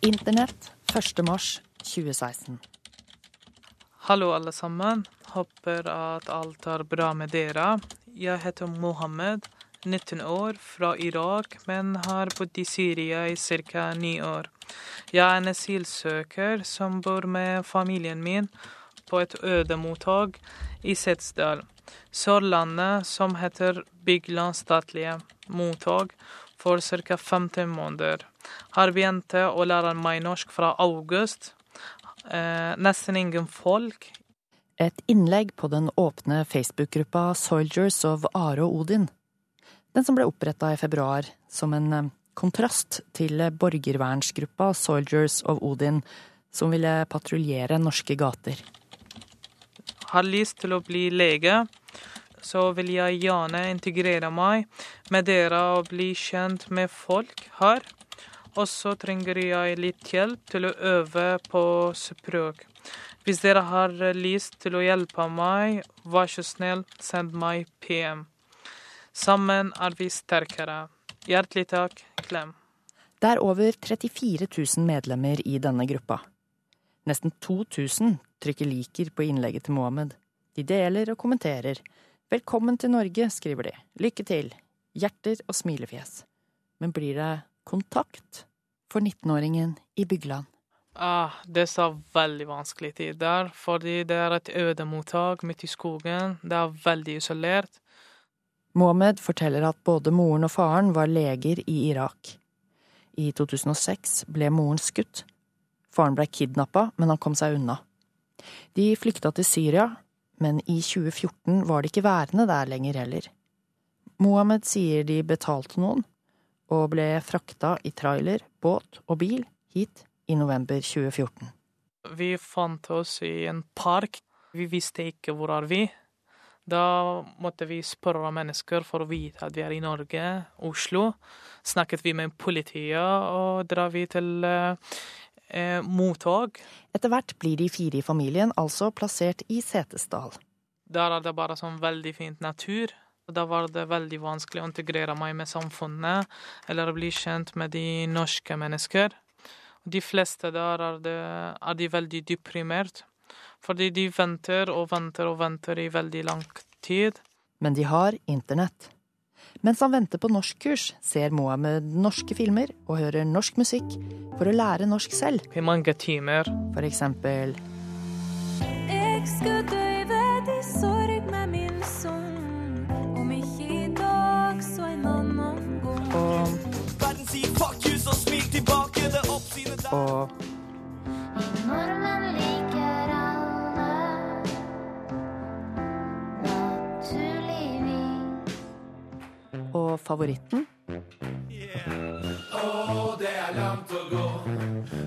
Internett 1. mars 2016. Hallo, alle sammen. Håper at alt er bra med dere. Jeg heter Mohammed. 19 år, fra Irak, men har bodd i Syria i ca. ni år. Jeg er en asylsøker som bor med familien min på et ødemottak i Setesdal, Sørlandet, som heter Bygland statlige mottak, for ca. 15 måneder. Har begynt å lære meg norsk fra august. Eh, nesten ingen folk. Et innlegg på den åpne Facebook-gruppa Soldiers of Are og Odin. Den som ble oppretta i februar som en eh, kontrast til borgervernsgruppa Soldiers of Odin, som ville patruljere norske gater. Har lyst til å bli lege, så vil jeg gjerne integrere meg med dere og bli kjent med folk her. Og så trenger jeg litt hjelp til å øve på språk. Hvis dere har lyst til å hjelpe meg, vær så snill, send meg PM. Sammen er vi sterkere. Hjertelig takk. Klem. Det er over 34 000 medlemmer i denne gruppa. Nesten 2000 trykker liker på innlegget til Mohammed. De deler og kommenterer. Velkommen til Norge, skriver de. Lykke til. Hjerter og smilefjes. Men blir det kontakt for 19-åringen i Bygland? Ah, det er veldig vanskelig tid der, fordi det er et ødemottak midt i skogen. Det er veldig isolert. Mohammed forteller at både moren og faren var leger i Irak. I 2006 ble moren skutt. Faren ble kidnappa, men han kom seg unna. De flykta til Syria, men i 2014 var de ikke værende der lenger heller. Mohammed sier de betalte noen, og ble frakta i trailer, båt og bil hit i november 2014. Vi fant oss i en park. Vi visste ikke hvor er vi. Da måtte vi spørre mennesker for å vite at vi er i Norge, Oslo. Snakket vi med politiet, og drar vi til eh, eh, mottak. Etter hvert blir de fire i familien altså plassert i Setesdal. Der er det bare sånn veldig fint natur. Da var det veldig vanskelig å integrere meg med samfunnet, eller bli kjent med de norske mennesker. De fleste der er, det, er de veldig deprimert, fordi de venter og venter og venter i veldig lang tid. Men de har internett. Mens han venter på norskkurs, ser Mohammed norske filmer og hører norsk musikk for å lære norsk selv. I mange timer. For eksempel Jeg skal døyve de sorg med min sang. Om ikke i dag, så en annen gang. og Verden sier fuck you, så smil tilbake det oppsynet der. og og favoritten Å, det er langt å gå.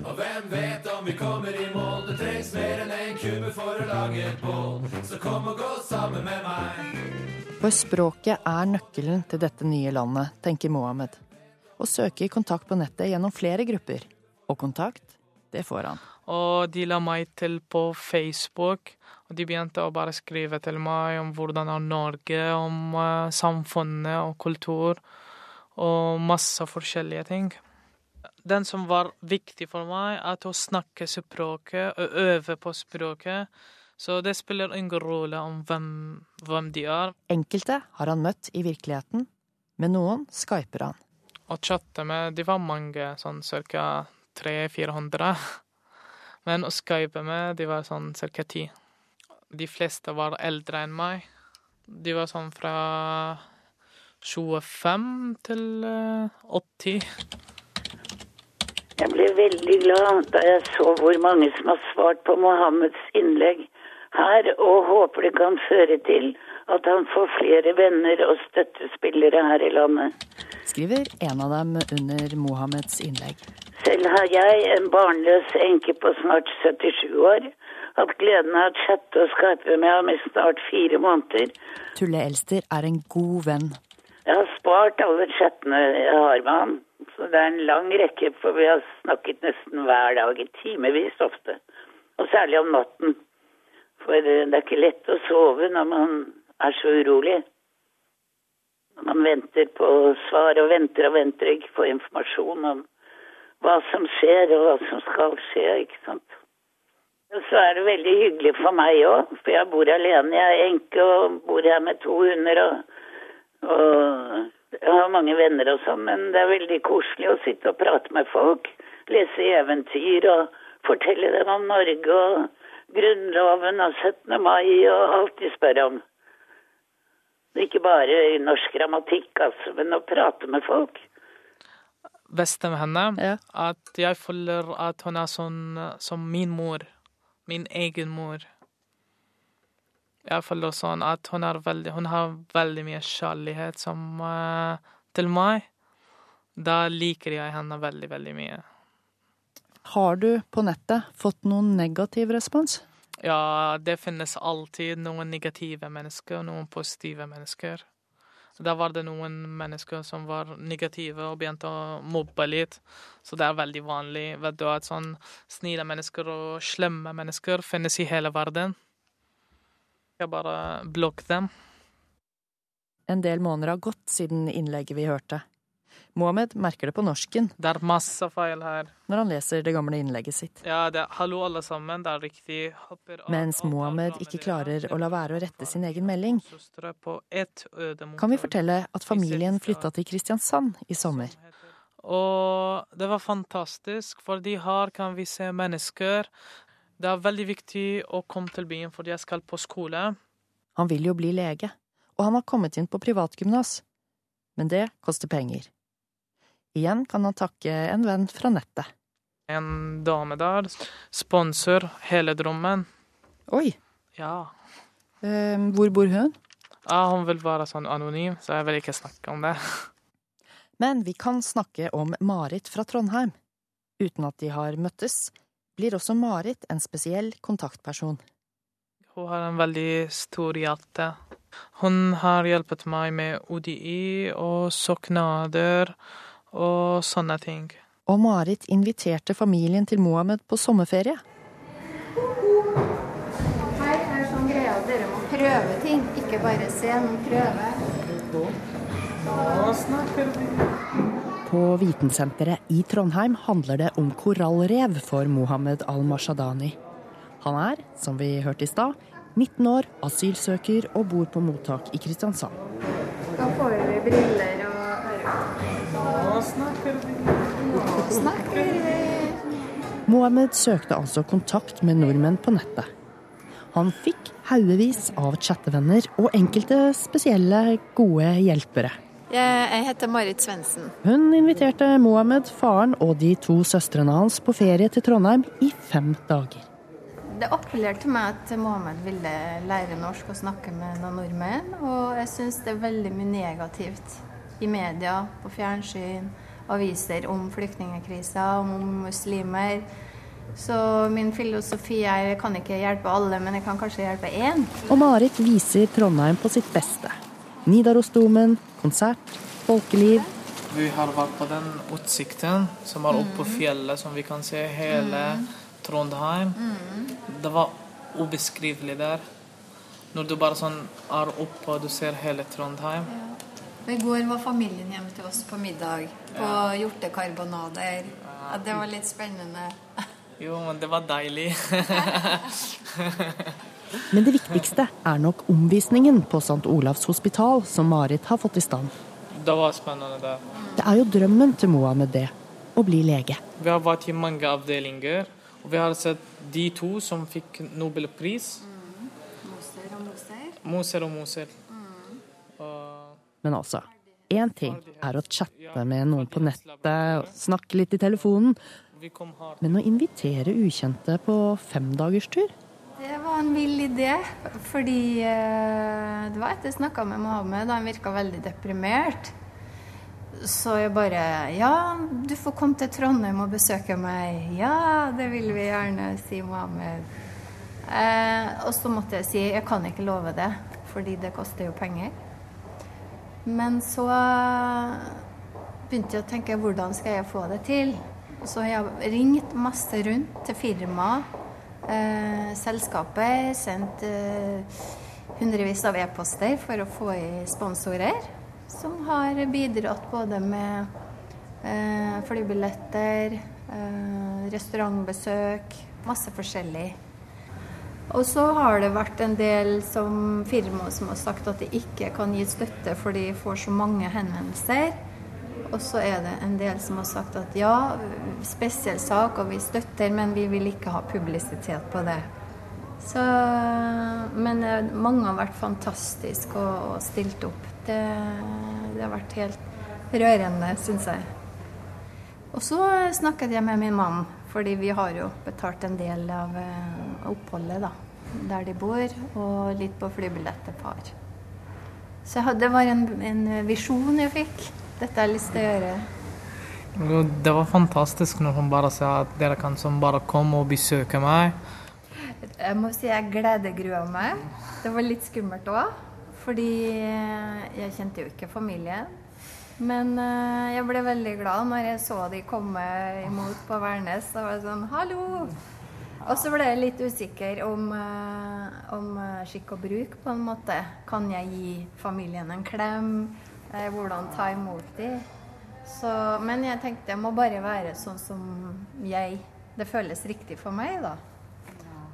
Og hvem vet om vi kommer i mål? Det trengs mer enn en kube for å lage et bål. Så kom og gå sammen med meg. For språket er nøkkelen til dette nye landet, tenker Mohammed. Og søker kontakt på nettet gjennom flere grupper. Og kontakt, det får han. Og de la meg til på Facebook, og de begynte å bare skrive til meg om hvordan er Norge, om uh, samfunnet og kultur, og masse forskjellige ting. Den som var viktig for meg, er å snakke språket og øve på språket. Så det spiller ingen rolle om hvem, hvem de er. Enkelte har han møtt i virkeligheten, men noen skyper han. Å chatte med, de var mange, sånn ca. 300-400. [LAUGHS] Men å skype med, de var sånn ca. ti. De fleste var eldre enn meg. De var sånn fra 25 til eh, 80. Jeg ble veldig glad da jeg så hvor mange som har svart på Mohammeds innlegg her, og håper det kan føre til at han får flere venner og støttespillere her i landet. Skriver en av dem under Mohammeds innlegg. Selv har jeg, en barnløs enke på snart 77 år, hatt gleden av å chatte og skype med ham i snart fire måneder. Tulle Elster er en god venn. Jeg har spart alle chattene jeg har med ham, så det er en lang rekke, for vi har snakket nesten hver dag, i timevis ofte. Og særlig om natten. For eh, det er ikke lett å sove når man er så urolig. Når man venter på svar og venter og venter og ikke får informasjon om hva som skjer og hva som skal skje, ikke sant. Så er det veldig hyggelig for meg òg, for jeg bor alene. Jeg er enke og bor her med to hunder. og og jeg har mange venner og sånn, men det er veldig koselig å sitte og prate med folk. Lese eventyr og fortelle dem om Norge og Grunnloven og 17. mai og alt de spør om. Ikke bare i norsk grammatikk, altså, men å prate med folk. Beste med henne, at jeg føler at hun er sånn som min mor. Min egen mor. Føler sånn at hun, er veldig, hun har veldig mye kjærlighet som, uh, til meg. Da liker jeg henne veldig, veldig mye. Har du på nettet fått noen negativ respons? Ja, det finnes alltid noen negative mennesker og noen positive mennesker. Da var det noen mennesker som var negative og begynte å mobbe litt. Så det er veldig vanlig. Vet du, at sånn snille mennesker og slemme mennesker finnes i hele verden. Jeg bare blokk dem. En del måneder har gått siden innlegget vi hørte. Mohammed merker det på norsken Det er masse feil her. når han leser det gamle innlegget sitt. Ja, det er hallo alle sammen, det er riktig. Hopper Mens Mohammed ikke klarer å la være å rette sin egen melding, kan vi fortelle at familien flytta til Kristiansand i sommer. Og det var fantastisk, fordi her kan vi se mennesker. Det er veldig viktig å komme til byen fordi jeg skal på skole. Han vil jo bli lege, og han har kommet inn på privatgymnas. Men det koster penger. Igjen kan han takke en venn fra nettet. En dame der sponser hele drømmen. Oi! Ja. Eh, hvor bor hun? ja. Hun vil være sånn anonym, så jeg vil ikke snakke om det. Men vi kan snakke om Marit fra Trondheim. Uten at de har møttes, blir også Marit en spesiell kontaktperson. Hun har en veldig stor hjerte. Hun har hjulpet meg med ODI og søknader og sånne ting. Og Marit inviterte familien til Mohammed på sommerferie. Her er sånn greie at dere må prøve ting, ikke bare se, men prøve. På Vitensenteret i Trondheim handler det om korallrev for Mohammed al-Mashadani. Han er, som vi hørte i stad, 19 år, asylsøker og bor på mottak i Kristiansand. Da får vi briller. Snakker vi. Snakker vi. Mohammed søkte altså kontakt med nordmenn på nettet. Han fikk haugevis av chattevenner og enkelte spesielle gode hjelpere. Jeg heter Marit Svendsen. Hun inviterte Mohammed, faren og de to søstrene hans på ferie til Trondheim i fem dager. Det appellerte meg at Mohammed ville lære norsk og snakke med noen nordmenn. Og jeg syns det er veldig mye negativt i media, på fjernsyn, aviser om flyktningkrisa, om muslimer. Så min filosofi er jeg kan ikke hjelpe alle, men jeg kan kanskje hjelpe én. Og Marit viser Trondheim på sitt beste. Nidarosdomen, konsert, folkeliv. Vi har vært på den utsikten som er oppe på fjellet, som vi kan se hele Trondheim. Det var ubeskrivelig der. Når du bare sånn er oppe og du ser hele Trondheim. I går var familien hjemme til oss på middag på hjortekarbonader. Ja, det var litt spennende. Jo, men det var deilig. [LAUGHS] Men det viktigste er nok omvisningen på St. Olavs hospital som Marit har fått i stand. det var spennende Det, Det er jo drømmen til Mohammed det, å bli lege. Vi har vært i mange avdelinger, og vi har sett de to som fikk Nobelpris. Moser og moser. Moser og Moser. Men altså, én ting er å chatte med noen på nettet snakke litt i telefonen, men å invitere ukjente på femdagerstur? Det var en vill idé, fordi eh, det var etter jeg snakka med Mohammed, og han virka veldig deprimert. Så jeg bare Ja, du får komme til Trondheim og besøke meg. Ja, det vil vi gjerne, sier Mohammed. Eh, og så måtte jeg si jeg kan ikke love det, fordi det koster jo penger. Men så begynte jeg å tenke hvordan skal jeg få det til? Så jeg har ringt masse rundt til firma, eh, selskaper, sendt eh, hundrevis av e-poster for å få i sponsorer, som har bidratt både med eh, flybilletter, eh, restaurantbesøk, masse forskjellig. Og så har det vært en del som firmaer som har sagt at de ikke kan gi støtte fordi de får så mange henvendelser. Og så er det en del som har sagt at ja, spesiell sak, og vi støtter, men vi vil ikke ha publisitet på det. Så, men mange har vært fantastiske og, og stilt opp. Det, det har vært helt rørende, syns jeg. Og så snakket jeg med min mann, fordi vi har jo betalt en del av eh, oppholdet da, der de bor, og litt på flybilletter par. Så det var en, en visjon jeg fikk. Dette har jeg lyst til å gjøre. Det var fantastisk når hun bare sa at dere kan som bare komme og besøke meg. Jeg må si jeg gledegrua meg. Det var litt skummelt òg, fordi jeg kjente jo ikke familien. Men uh, jeg ble veldig glad når jeg så de komme imot på Værnes. Da var jeg sånn Hallo! Og så ble jeg litt usikker om, uh, om eh, skikk og bruk, på en måte. Kan jeg gi familien en klem? Uh, Hvordan ta imot de? Så, men jeg tenkte jeg må bare være sånn som jeg Det føles riktig for meg, da.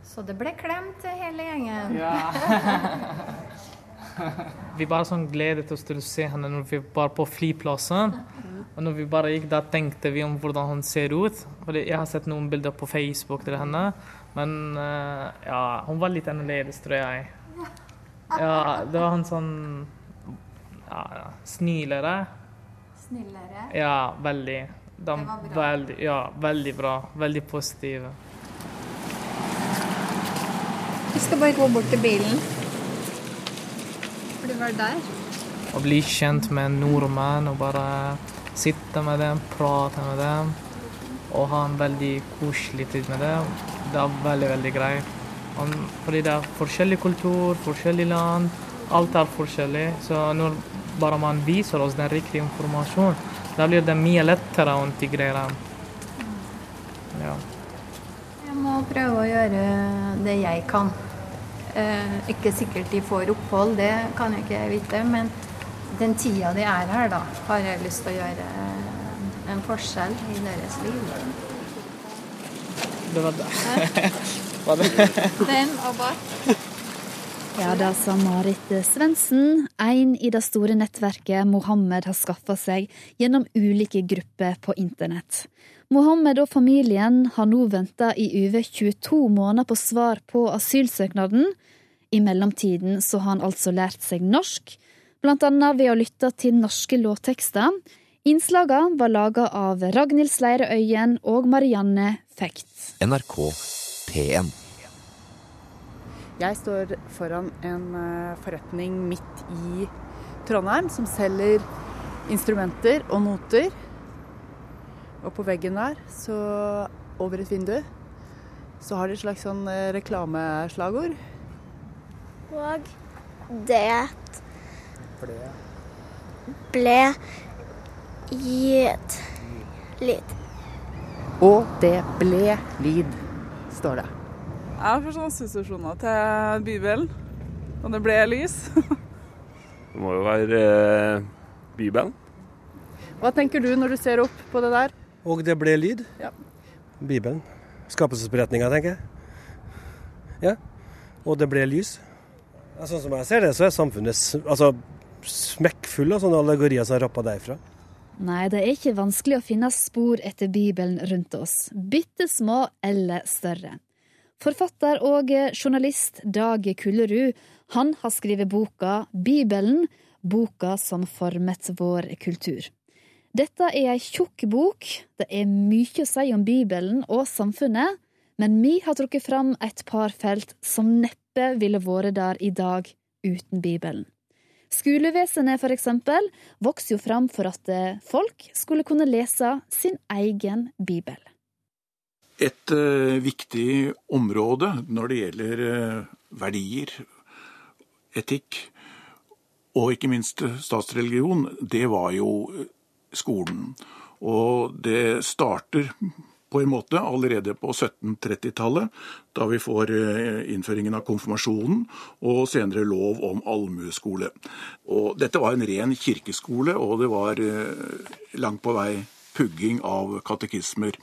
Så det ble klem til hele gjengen. [LAUGHS] [LAUGHS] Vi bare sånn gledet oss til å se henne når vi var på flyplassen. Og når vi bare gikk der, tenkte vi om hvordan hun ser ut. Fordi jeg har sett noen bilder på Facebook til henne, men eh, ja, hun var litt annerledes, tror jeg. Ja, det var en sånn ja, ja, snillere. Snillere. Ja, veldig. De, Det var bra. Veldig, ja, veldig bra. Veldig positive. Vi skal bare gå bort til bilen. Du var der. Å bli kjent med en nordmann og bare sitte med dem, prate med dem og ha en veldig koselig tid med dem. Det er veldig, veldig greit. Fordi det er forskjellig kultur, forskjellig land. Alt er forskjellig. Så når bare man viser oss den riktige informasjonen, da blir det mye lettere å integrere. Ja. Jeg må prøve å gjøre det jeg kan. Eh, ikke sikkert de får opphold, det kan jeg ikke vite. Men den tida de er her, da, har jeg lyst til å gjøre en forskjell i deres liv. Det var det. [LAUGHS] Var det? Den og bak. Ja, det sa Marit Svendsen, en i det store nettverket Mohammed har skaffa seg gjennom ulike grupper på internett. Mohammed og familien har nå venta i over 22 måneder på svar på asylsøknaden. I mellomtiden så har han altså lært seg norsk, annet ved å lytte til norske låttekster. Innslagene var laga av Ragnhild Sleire Øyen og Marianne Fekt. NRK P1. Jeg står foran en eh, forretning midt i Trondheim som selger instrumenter og noter. Og på veggen der, så over et vindu, så har de et slags sånn eh, reklameslagord. Og det ble gitt lyd. Og det ble lyd, står det. Jeg får sånne assosiasjoner til Bibelen. Og det ble lys. Det må jo være eh, Bibelen. Hva tenker du når du ser opp på det der? Og det ble lyd. Ja. Bibelen. Skapelsesberetninga, tenker jeg. Ja. Og det ble lys. Ja, sånn som jeg ser det, så er samfunnet altså, smekkfull av sånne allegorier som er rappa derfra. Nei, det er ikke vanskelig å finne spor etter Bibelen rundt oss, bitte små eller større. Forfatter og journalist Dag Kullerud, han har skrevet boka Bibelen, boka som formet vår kultur. Dette er ei tjukk bok, det er mye å si om Bibelen og samfunnet, men vi har trukket fram et par felt som neppe ville vært der i dag uten Bibelen. Skolevesenet, for eksempel, vokste jo fram for at eh, folk skulle kunne lese sin egen bibel. Et uh, viktig område når det gjelder uh, verdier, etikk og ikke minst statsreligion, det var jo skolen. Og det starter på en måte allerede på 1730-tallet, da vi får eh, innføringen av konfirmasjonen og senere lov om allmueskole. Og dette var en ren kirkeskole, og det var eh, langt på vei pugging av katekismer.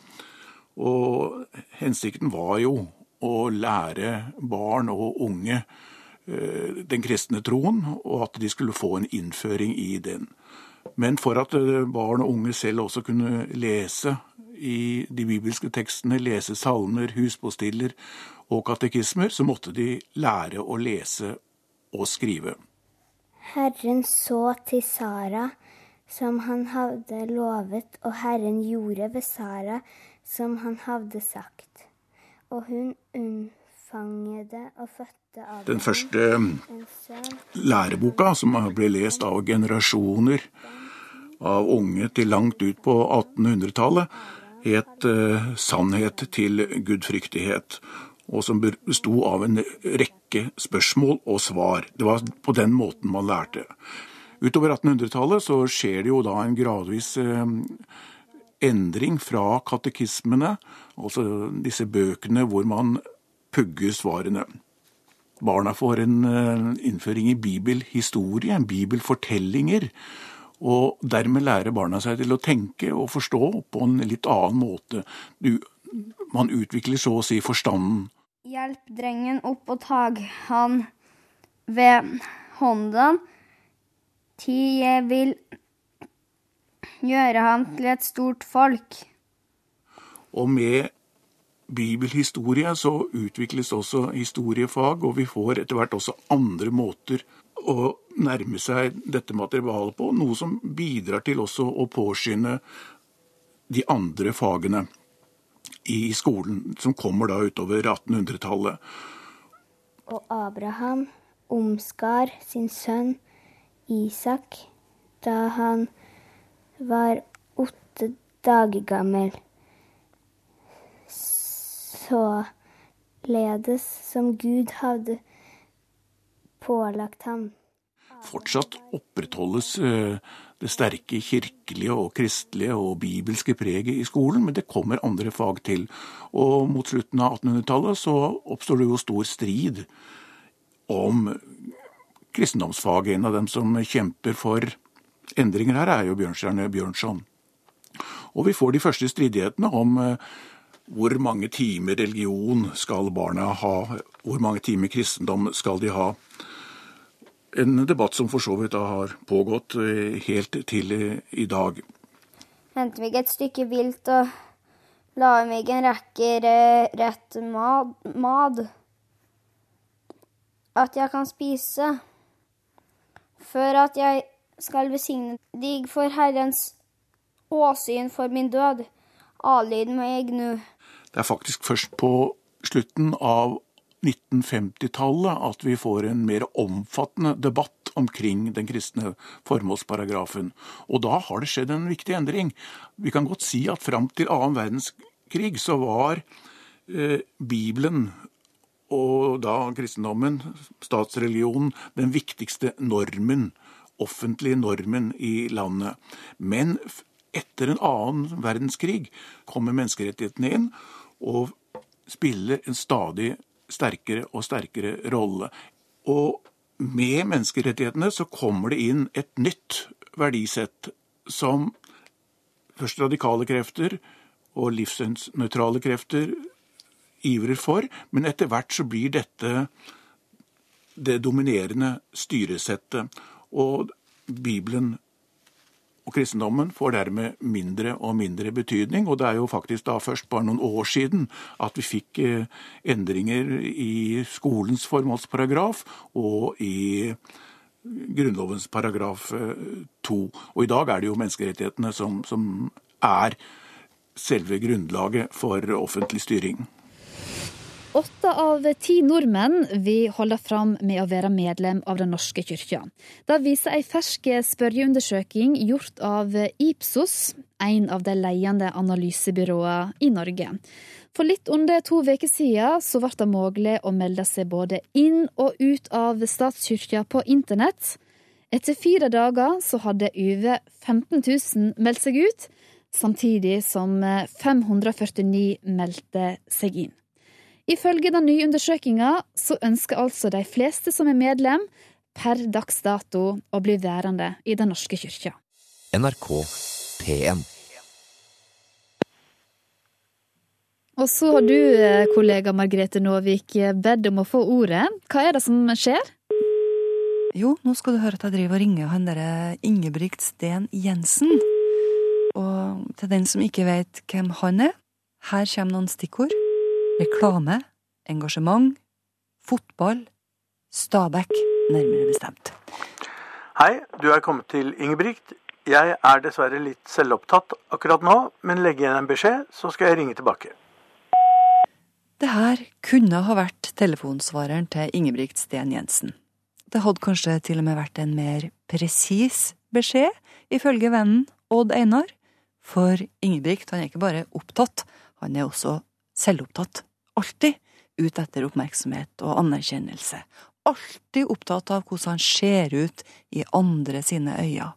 Og hensikten var jo å lære barn og unge eh, den kristne troen, og at de skulle få en innføring i den. Men for at eh, barn og unge selv også kunne lese i de bibelske tekstene, lese salmer, huspostiller og katekismer, så måtte de lære å lese og skrive. Herren så til Sara som han hadde lovet, og Herren gjorde ved Sara som han hadde sagt. Og hun unnfangede og fødte av Den første læreboka, som ble lest av generasjoner av unge til langt ut på 1800-tallet, het eh, 'Sannhet til gudfryktighet', og som besto av en rekke spørsmål og svar. Det var på den måten man lærte. Utover 1800-tallet så skjer det jo da en gradvis eh, endring fra katekismene, altså disse bøkene hvor man pugger svarene. Barna får en eh, innføring i bibelhistorie, bibelfortellinger, og dermed lærer barna seg til å tenke og forstå på en litt annen måte. Du, man utvikler så å si forstanden. Hjelp drengen opp og tag han ved hånden, ti jeg vil gjøre han til et stort folk. Og med bibelhistorie så utvikles også historiefag, og vi får etter hvert også andre måter å nærme seg dette materialet på, noe som bidrar til også å påskynde de andre fagene i skolen, som kommer da utover 1800-tallet. Og Abraham omskar sin sønn Isak da han var åtte dager gammel. Således som Gud hadde pålagt ham. Fortsatt opprettholdes eh, det sterke kirkelige og kristelige og bibelske preget i skolen, men det kommer andre fag til. Og mot slutten av 1800-tallet så oppstår det jo stor strid om kristendomsfaget. En av dem som kjemper for endringer her, er jo Bjørnstjerne Bjørnson. Og vi får de første stridighetene om eh, hvor mange timer religion skal barna ha, hvor mange timer kristendom skal de ha. En debatt som for så vidt da har pågått eh, helt til i dag. Hentet meg et stykke vilt og la meg en rekke rett mad, mad. At jeg kan spise. før at jeg skal besigne deg for Herrens åsyn for min død. Adlyd meg nå. Det er faktisk først på slutten av 1950-tallet at vi får en mer omfattende debatt omkring den kristne formålsparagrafen. Og da har det skjedd en viktig endring. Vi kan godt si at fram til annen verdenskrig så var eh, Bibelen og da kristendommen, statsreligionen, den viktigste normen, offentlige normen i landet. Men etter en annen verdenskrig kommer menneskerettighetene inn og spiller en stadig sterkere og sterkere rolle. Og med menneskerettighetene så kommer det inn et nytt verdisett som først radikale krefter og livssynsnøytrale krefter ivrer for, men etter hvert så blir dette det dominerende styresettet. Og Bibelen og kristendommen får dermed mindre og mindre betydning. Og det er jo faktisk da først bare noen år siden at vi fikk eh, endringer i skolens formålsparagraf og i Grunnlovens paragraf eh, to. Og i dag er det jo menneskerettighetene som, som er selve grunnlaget for offentlig styring. Åtte av ti nordmenn vil holde fram med å være medlem av Den norske kyrkja. Det viser ei fersk spørreundersøking gjort av Ipsos, en av de ledende analysebyråene i Norge. For litt under to uker siden så ble det mulig å melde seg både inn og ut av statskirka på internett. Etter fire dager så hadde over 15 000 meldt seg ut, samtidig som 549 meldte seg inn. Ifølge den nye undersøkinga så ønsker altså de fleste som er medlem, per dags dato å bli værende i Den norske kyrkja. NRK P1. Og så har du, eh, kollega Margrethe Nåvik, eh, bedt om å få ordet. Hva er det som skjer? Jo, nå skal du høre at jeg driver og ringer han derre Ingebrigt Sten Jensen. Og til den som ikke vet hvem han er, her kommer noen stikkord. Reklame, engasjement, fotball, Stabæk, nærmere bestemt. Hei, du er kommet til Ingebrigt. Jeg er dessverre litt selvopptatt akkurat nå, men legg igjen en beskjed, så skal jeg ringe tilbake. Det her kunne ha vært telefonsvareren til Ingebrigt Sten Jensen. Det hadde kanskje til og med vært en mer presis beskjed, ifølge vennen Odd Einar. For Ingebrigt han er ikke bare opptatt, han er også selvopptatt. Alltid ute etter oppmerksomhet og anerkjennelse. Alltid opptatt av hvordan han ser ut i andre sine øyne.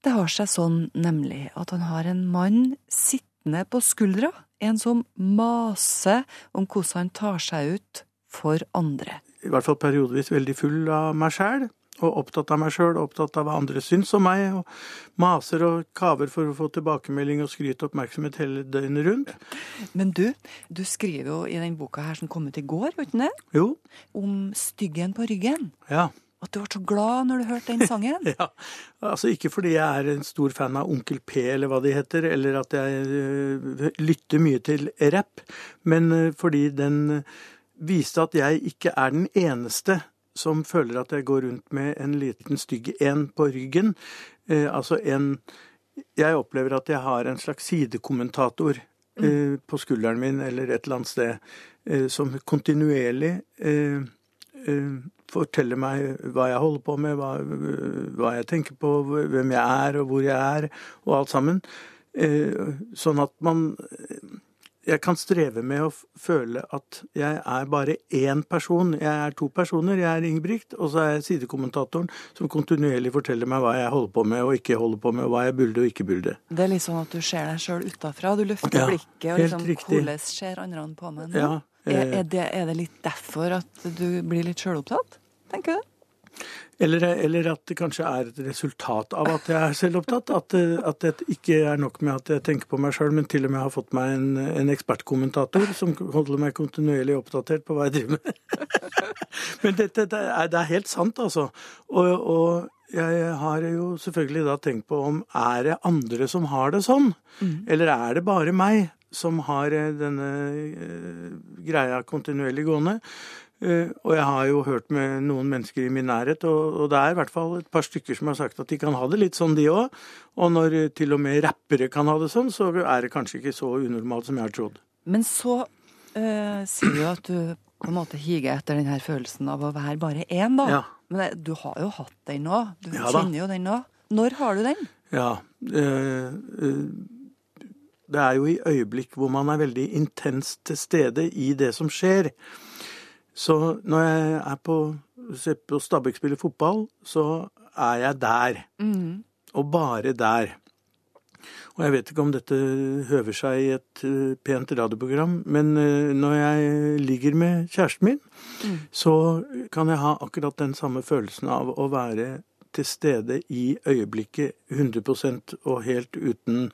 Det har seg sånn nemlig at han har en mann sittende på skuldra, en som maser om hvordan han tar seg ut for andre. I hvert fall periodevis veldig full av meg sjæl, og opptatt av meg sjøl, opptatt av hva andre syns om meg, og maser og kaver for å få tilbakemelding og skryt og oppmerksomhet hele døgnet rundt. Men du, du skriver jo i den boka her som kom ut i går, vet du det? Jo. Om styggen på ryggen. Ja. At du ble så glad når du hørte den sangen. [LAUGHS] Ja, altså ikke fordi jeg er en stor fan av Onkel P eller hva de heter, eller at jeg øh, lytter mye til rapp, men øh, fordi den viste at jeg ikke er den eneste som føler at jeg går rundt med en liten stygg en på ryggen. Eh, altså en Jeg opplever at jeg har en slags sidekommentator eh, på skulderen min eller et eller annet sted, eh, som kontinuerlig eh, eh, forteller meg hva jeg holder på med, hva, hva jeg tenker på, hvem jeg er og hvor jeg er, og alt sammen. Eh, Sånn at man Jeg kan streve med å føle at jeg er bare én person. Jeg er to personer. Jeg er Ingebrigt, og så er jeg sidekommentatoren som kontinuerlig forteller meg hva jeg holder på med og ikke holder på med, og hva jeg burde og ikke burde. Det er litt sånn at du ser deg sjøl utafra. Du løfter Ja, blikket og liksom. Hvordan ser andre på meg nå? Ja, er, eh, er, det, er det litt derfor at du blir litt sjølopptatt? Tenker du? Eller, eller at det kanskje er et resultat av at jeg er selvopptatt. At, at det ikke er nok med at jeg tenker på meg sjøl, men til og med har fått meg en, en ekspertkommentator som holder meg kontinuerlig oppdatert på hva jeg driver med. [LAUGHS] men dette det er, det er helt sant, altså. Og, og jeg har jo selvfølgelig da tenkt på om er det andre som har det sånn? Eller er det bare meg som har eh, denne eh, greia kontinuerlig gående? Eh, og jeg har jo hørt med noen mennesker i min nærhet, og, det er i hvert fall et par stykker som har sagt at de kan ha det litt sånn, de òg. Og når eh, til og med rappere kan ha det sånn, så er det kanskje ikke så unormalt som jeg har trodd. Men så øh, sier du at du på en måte higer etter den her følelsen av å være bare én, da. Ja. Men du har jo hatt den nå. Du Ja kjenner jo den nå. Når har du den? Ja. Øh, det er jo i øyeblikk hvor man er veldig intenst til stede i det som skjer. Så når jeg er på, ser på Stabæk spiller fotball, så er jeg der. Mm. Og bare der. Og jeg vet ikke om dette høver seg i et eh, pent radioprogram, men eh, når jeg ligger med kjæresten min, så kan jeg ha akkurat den samme følelsen av å være til stede i øyeblikket 100% og helt uten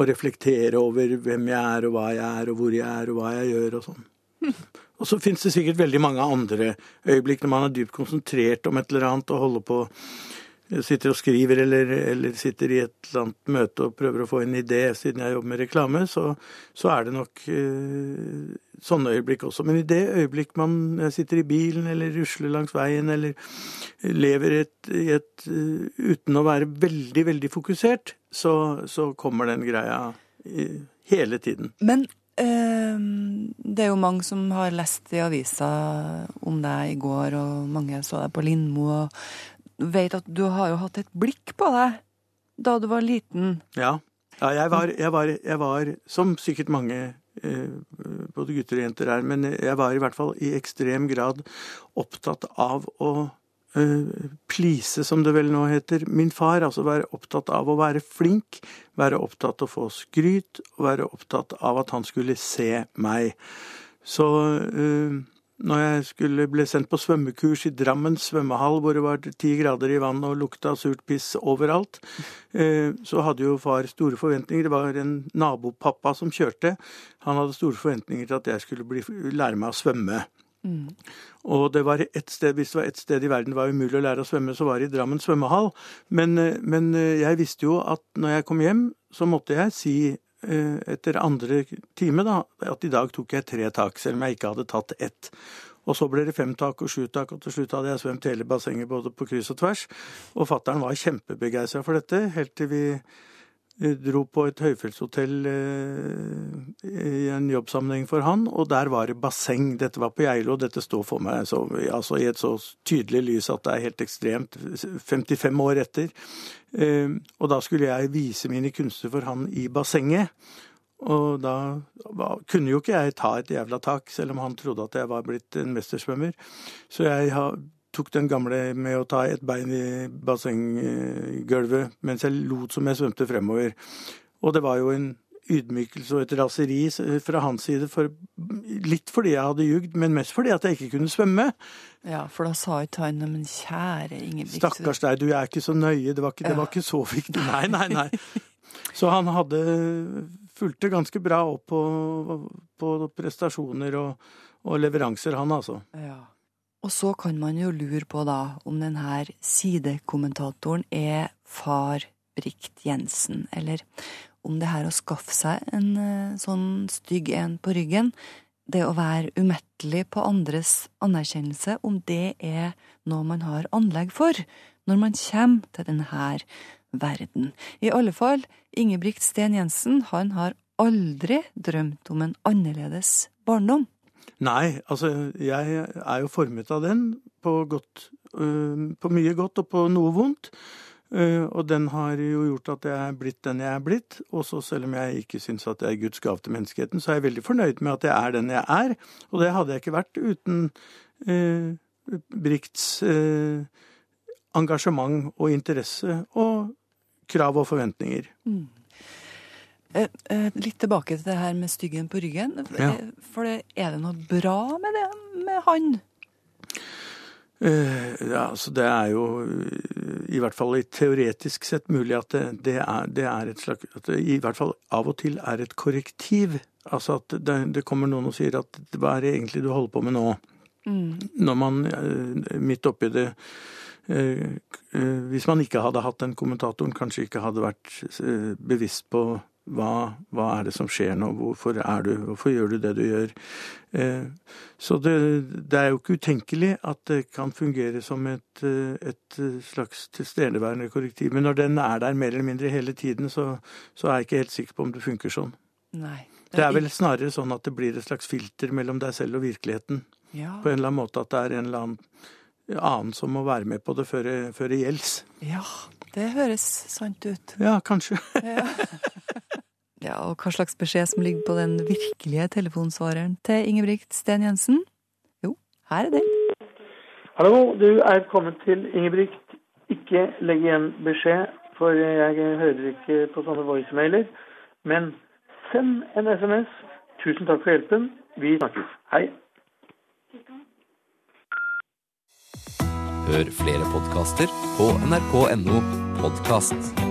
å reflektere over hvem jeg er, og hva jeg er, og hvor jeg er, og hva jeg gjør og sånn. [LAUGHS] Og så finnes det sikkert veldig mange andre øyeblikk når man er dypt konsentrert om et eller annet og holder på sitter og skriver eller, eller sitter i et eller annet møte og prøver å få en idé, siden jeg jobber med reklame, så, så er det nok eh, sånne øyeblikk også. Men i det øyeblikk man sitter i bilen eller rusler langs veien eller lever et, i et eh, uten å være veldig, veldig fokusert, så, så kommer den greia hele tiden. Men eh, det er jo mange som har lest i avisa om deg i går, og mange så deg på Lindmo, og vet at du har jo hatt et blikk på deg da du var liten. Ja. ja jeg, var, jeg, var, jeg var, som sikkert mange, eh, både gutter og jenter er, men jeg var i hvert fall i ekstrem grad opptatt av å please, som det vel nå heter, min far. Altså være opptatt av å være flink, være opptatt av å få skryt, og være opptatt av at han skulle se meg. Så eh, når jeg skulle ble sendt på svømmekurs i Drammen svømmehall, hvor det var ti grader i vannet og lukta surt piss overalt, eh, så hadde jo far store forventninger. Det var en nabopappa som kjørte. Han hadde store forventninger til at jeg skulle bli, lære meg å svømme. Og det var et sted, hvis det var ett sted i verden det var umulig å lære å svømme, så var det i Drammen svømmehall. Men, eh, men eh, jeg visste jo at når jeg kom hjem, så måtte jeg si eh, etter andre time da, at i dag tok jeg tre tak, selv om jeg ikke hadde tatt ett. Og så ble det fem tak og sju tak, og til slutt hadde jeg svømt hele bassenget både på kryss og tvers. Og fattern var kjempebegeistra for dette, helt til vi dro på et høyfjellshotell eh, i en jobbsammenheng for han, og der var det basseng. Dette var på Geilo, dette står for meg så, altså i et så tydelig lys at det er helt ekstremt. 55 år etter. Eh, og da skulle jeg vise mine kunster for han i bassenget. Og da kunne jo ikke jeg ta et jævla tak, selv om han trodde at jeg var blitt en mestersvømmer. Så jeg har, tok den gamle med å ta et bein i bassenggulvet mens jeg lot som jeg svømte fremover. Og det var jo en ydmykelse og et raseri fra hans side, for, litt fordi jeg hadde jugd, men mest fordi at jeg ikke kunne svømme. Ja, for da sa ikke han men kjære Ingebrigtsen'. Stakkars deg, du er ikke så nøye, det var ikke, det var ikke så viktig. Nei, nei, nei. Så han hadde fulgte ganske bra opp på, på prestasjoner og, og leveranser, han altså. Ja. Og så kan man jo lure på da om denne sidekommentatoren er far Brikt Jensen, eller om det her å skaffe seg en eh, sånn stygg en på ryggen, det å være umettelig på andres anerkjennelse, om det er noe man har anlegg for når man kommer til denne verden. I alle fall, Ingebrigt Sten Jensen, han har aldri drømt om en annerledes barndom. Nei, altså jeg er jo formet av den på, godt, øh, på mye godt og på noe vondt. Uh, og den har jo gjort at jeg er blitt den jeg er blitt. Og så selv om jeg ikke syns at jeg er Guds gave til menneskeheten, så er jeg veldig fornøyd med at jeg er den jeg er. Og det hadde jeg ikke vært uten eh, Brikts eh, engasjement og interesse og krav og forventninger. Mm. Litt tilbake til det her med styggen på ryggen. Ja. For det, er det noe bra med det med han? Uh, ja, altså det er jo i hvert fall i teoretisk sett mulig at det, det, er, det er, et slags At det i hvert fall av og til er et korrektiv. Altså at det, det kommer noen og sier at hva er det egentlig du holder på med nå? Mm. Når man uh, midt oppi det uh, Hvis man ikke hadde hatt den kommentatoren, kanskje ikke hadde vært bevisst på hva, hva, er det som skjer nå? Hvorfor er du Hvorfor gjør du det du gjør? Eh, så det, det, er jo ikke utenkelig at det kan fungere som et, et slags tilstedeværende korrektiv. Men når den er der mer eller mindre hele tiden, så, så er jeg ikke helt sikker på om det funker sånn. Nei. Det, det er vel snarere sånn at det blir et slags filter mellom deg selv og virkeligheten. Ja. På en eller annen måte at det er en eller annen annen som må være med på det før, før det gjelder. Ja, det høres sant ut. Ja, kanskje. ja. [LAUGHS] Ja, og hva slags beskjed som ligger på den virkelige telefonsvareren til Ingebrigt Sten Jensen? Jo, her er den. Hallo, du er kommet til Ingebrigt. Ikke legg igjen beskjed, for jeg hører ikke på sånne voicemailer. Men send en SMS. Tusen takk for hjelpen. Vi snakkes. Hei. Hør flere podkaster på nrk.no podkast.